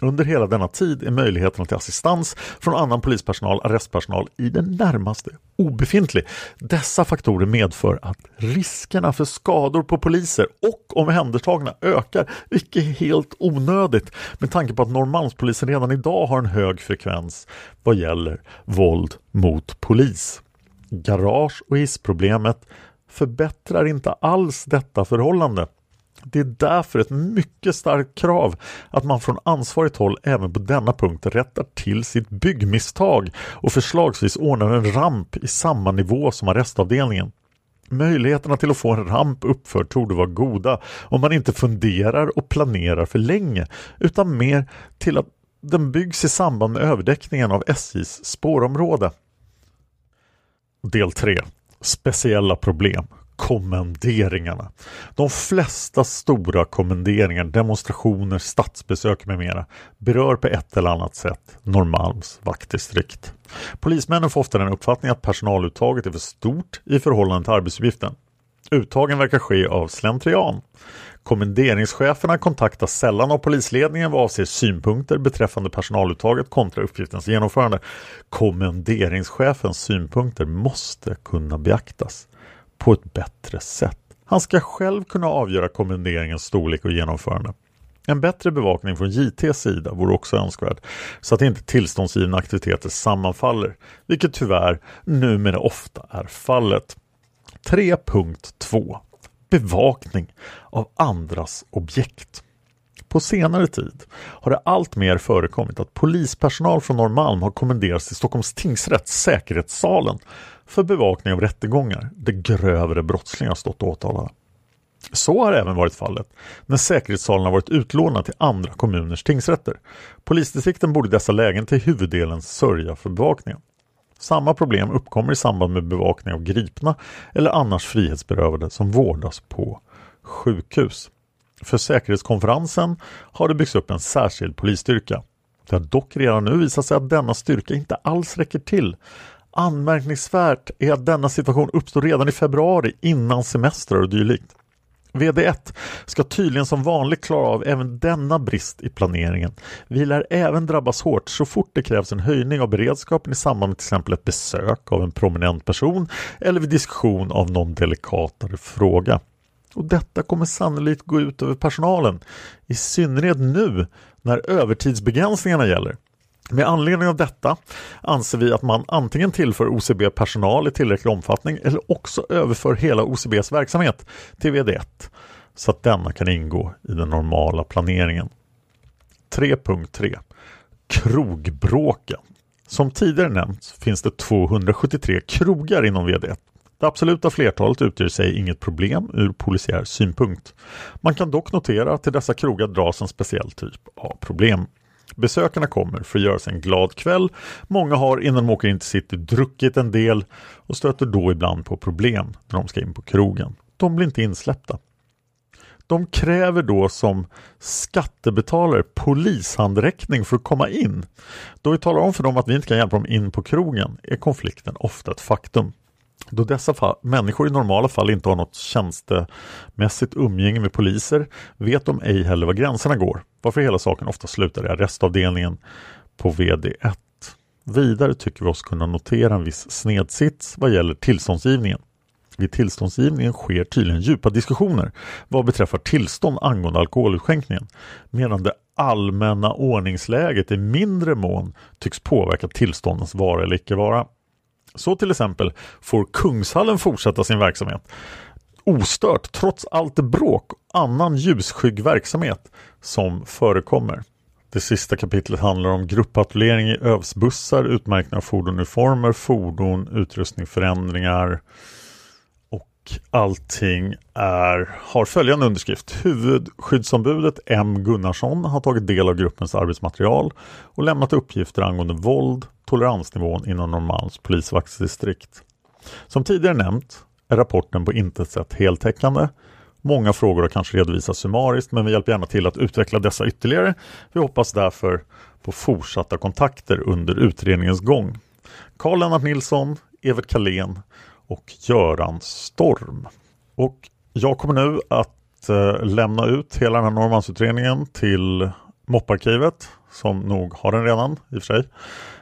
Under hela denna tid är möjligheterna till assistans från annan polispersonal, arrestpersonal i det närmaste obefintlig. Dessa faktorer medför att riskerna för skador på poliser och omhändertagna ökar, vilket är helt onödigt med tanke på att Norrmalmspolisen redan idag har en hög frekvens vad gäller våld mot polis. Garage och hissproblemet förbättrar inte alls detta förhållande. Det är därför ett mycket starkt krav att man från ansvarigt håll även på denna punkt rättar till sitt byggmisstag och förslagsvis ordnar en ramp i samma nivå som arrestavdelningen. Möjligheterna till att få en ramp uppförd torde vara goda om man inte funderar och planerar för länge utan mer till att den byggs i samband med överdäckningen av SJs spårområde. Del 3. Speciella problem kommenderingarna. De flesta stora kommenderingar, demonstrationer, statsbesök med mera berör på ett eller annat sätt Norrmalms vaktdistrikt. Polismännen får ofta den uppfattningen att personaluttaget är för stort i förhållande till arbetsuppgiften. Uttagen verkar ske av slentrian. Kommenderingscheferna kontaktas sällan av polisledningen vad avser synpunkter beträffande personaluttaget kontra uppgiftens genomförande. Kommenderingschefens synpunkter måste kunna beaktas på ett bättre sätt. Han ska själv kunna avgöra kommenderingens storlek och genomförande. En bättre bevakning från JTs sida vore också önskvärd så att inte tillståndsgivna aktiviteter sammanfaller, vilket tyvärr numera ofta är fallet. 3.2 Bevakning av andras objekt. På senare tid har det alltmer förekommit att polispersonal från Norrmalm har kommenderats till Stockholms tingsrätts säkerhetssalen för bevakning av rättegångar där grövre brottslingar stått åtalade. Så har även varit fallet när säkerhetssalen har varit utlånad till andra kommuners tingsrätter. Polisdistrikten borde i dessa lägen till huvuddelen sörja för bevakningen. Samma problem uppkommer i samband med bevakning av gripna eller annars frihetsberövade som vårdas på sjukhus. För säkerhetskonferensen har det byggts upp en särskild polisstyrka. Det har dock redan nu visat sig att denna styrka inte alls räcker till Anmärkningsvärt är att denna situation uppstår redan i februari innan semestrar och dylikt. VD1 ska tydligen som vanligt klara av även denna brist i planeringen. Vi lär även drabbas hårt så fort det krävs en höjning av beredskapen i samband med till exempel ett besök av en prominent person eller vid diskussion av någon delikatare fråga. Och detta kommer sannolikt gå ut över personalen, i synnerhet nu när övertidsbegränsningarna gäller. Med anledning av detta anser vi att man antingen tillför OCB personal i tillräcklig omfattning eller också överför hela OCBs verksamhet till VD1 så att denna kan ingå i den normala planeringen. 3.3 Krogbråken Som tidigare nämnts finns det 273 krogar inom VD1. Det absoluta flertalet utgör i sig inget problem ur polisiär synpunkt. Man kan dock notera att till dessa krogar dras en speciell typ av problem. Besökarna kommer för att göra sig en glad kväll. Många har innan de åker in till city druckit en del och stöter då ibland på problem när de ska in på krogen. De blir inte insläppta. De kräver då som skattebetalare polishandräckning för att komma in. Då vi talar om för dem att vi inte kan hjälpa dem in på krogen är konflikten ofta ett faktum. Då dessa fall, människor i normala fall inte har något tjänstemässigt umgänge med poliser vet de ej heller var gränserna går, varför hela saken ofta slutar i arrestavdelningen på VD1. Vidare tycker vi oss kunna notera en viss snedsits vad gäller tillståndsgivningen. Vid tillståndsgivningen sker tydligen djupa diskussioner vad beträffar tillstånd angående alkoholutskänkningen, medan det allmänna ordningsläget i mindre mån tycks påverka tillståndens vara eller icke vara. Så till exempel får Kungshallen fortsätta sin verksamhet ostört trots allt bråk och annan ljusskygg verksamhet som förekommer. Det sista kapitlet handlar om gruppatrullering i övsbussar, utmärkning av fordonuniformer, fordon, utrustning, förändringar allting är, har följande underskrift. Huvudskyddsombudet M Gunnarsson har tagit del av gruppens arbetsmaterial och lämnat uppgifter angående våld, toleransnivån inom Norrmalms polisvaktsdistrikt. Som tidigare nämnt är rapporten på intet sätt heltäckande. Många frågor har kanske redovisats summariskt men vi hjälper gärna till att utveckla dessa ytterligare. Vi hoppas därför på fortsatta kontakter under utredningens gång. Karl-Lennart Nilsson, Evert Kalén och Göran Storm. Och jag kommer nu att eh, lämna ut hela den här Norrmalmsutredningen till mopparkivet som nog har den redan i och för sig.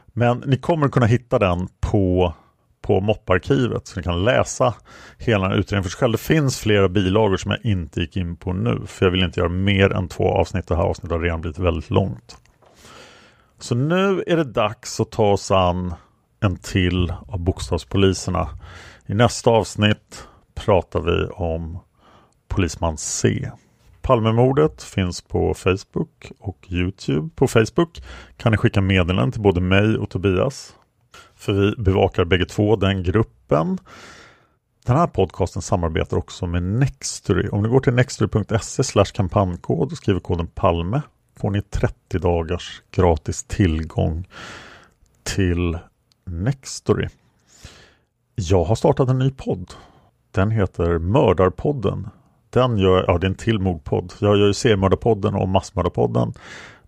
Men ni kommer kunna hitta den på, på mopparkivet så ni kan läsa hela den här utredningen för sig själv. Det finns flera bilagor som jag inte gick in på nu för jag vill inte göra mer än två avsnitt. Det här avsnittet har redan blivit väldigt långt. Så nu är det dags att ta oss an en till av bokstavspoliserna. I nästa avsnitt pratar vi om Polisman C. Palmemordet finns på Facebook och Youtube. På Facebook kan ni skicka meddelanden till både mig och Tobias. För vi bevakar bägge två den gruppen. Den här podcasten samarbetar också med Nextory. Om ni går till nextory.se kampanjkod och skriver koden PALME får ni 30 dagars gratis tillgång till Nextory. Jag har startat en ny podd. Den heter Mördarpodden. Den gör, ja det är en till mordpodd. Jag gör ju seriemördarpodden och massmördarpodden.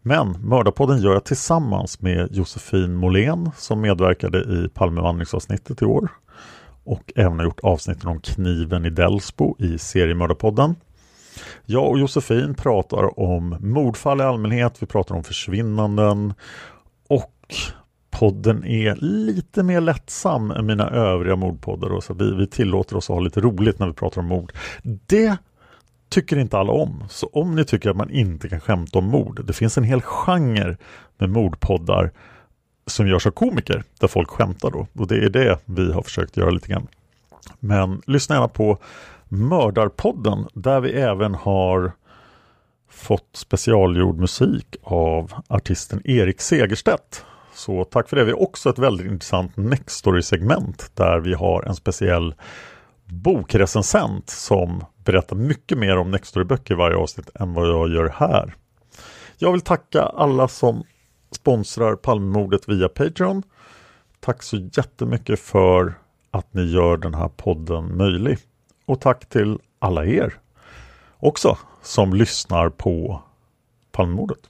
Men Mördarpodden gör jag tillsammans med Josefin Molén som medverkade i Palmevandringsavsnittet i år. Och även har gjort avsnitten om kniven i Delsbo i seriemördarpodden. Jag och Josefin pratar om mordfall i allmänhet, vi pratar om försvinnanden och podden är lite mer lättsam än mina övriga mordpoddar. Och så vi, vi tillåter oss att ha lite roligt när vi pratar om mord. Det tycker inte alla om. Så om ni tycker att man inte kan skämta om mord. Det finns en hel genre med mordpoddar som görs av komiker där folk skämtar då. Och det är det vi har försökt göra lite grann. Men lyssna gärna på Mördarpodden där vi även har fått specialgjord musik av artisten Erik Segerstedt så tack för det. Vi har också ett väldigt intressant Nextory-segment där vi har en speciell bokrecensent som berättar mycket mer om Nextory-böcker i varje avsnitt än vad jag gör här. Jag vill tacka alla som sponsrar Palmemordet via Patreon. Tack så jättemycket för att ni gör den här podden möjlig. Och tack till alla er också som lyssnar på Palmemordet.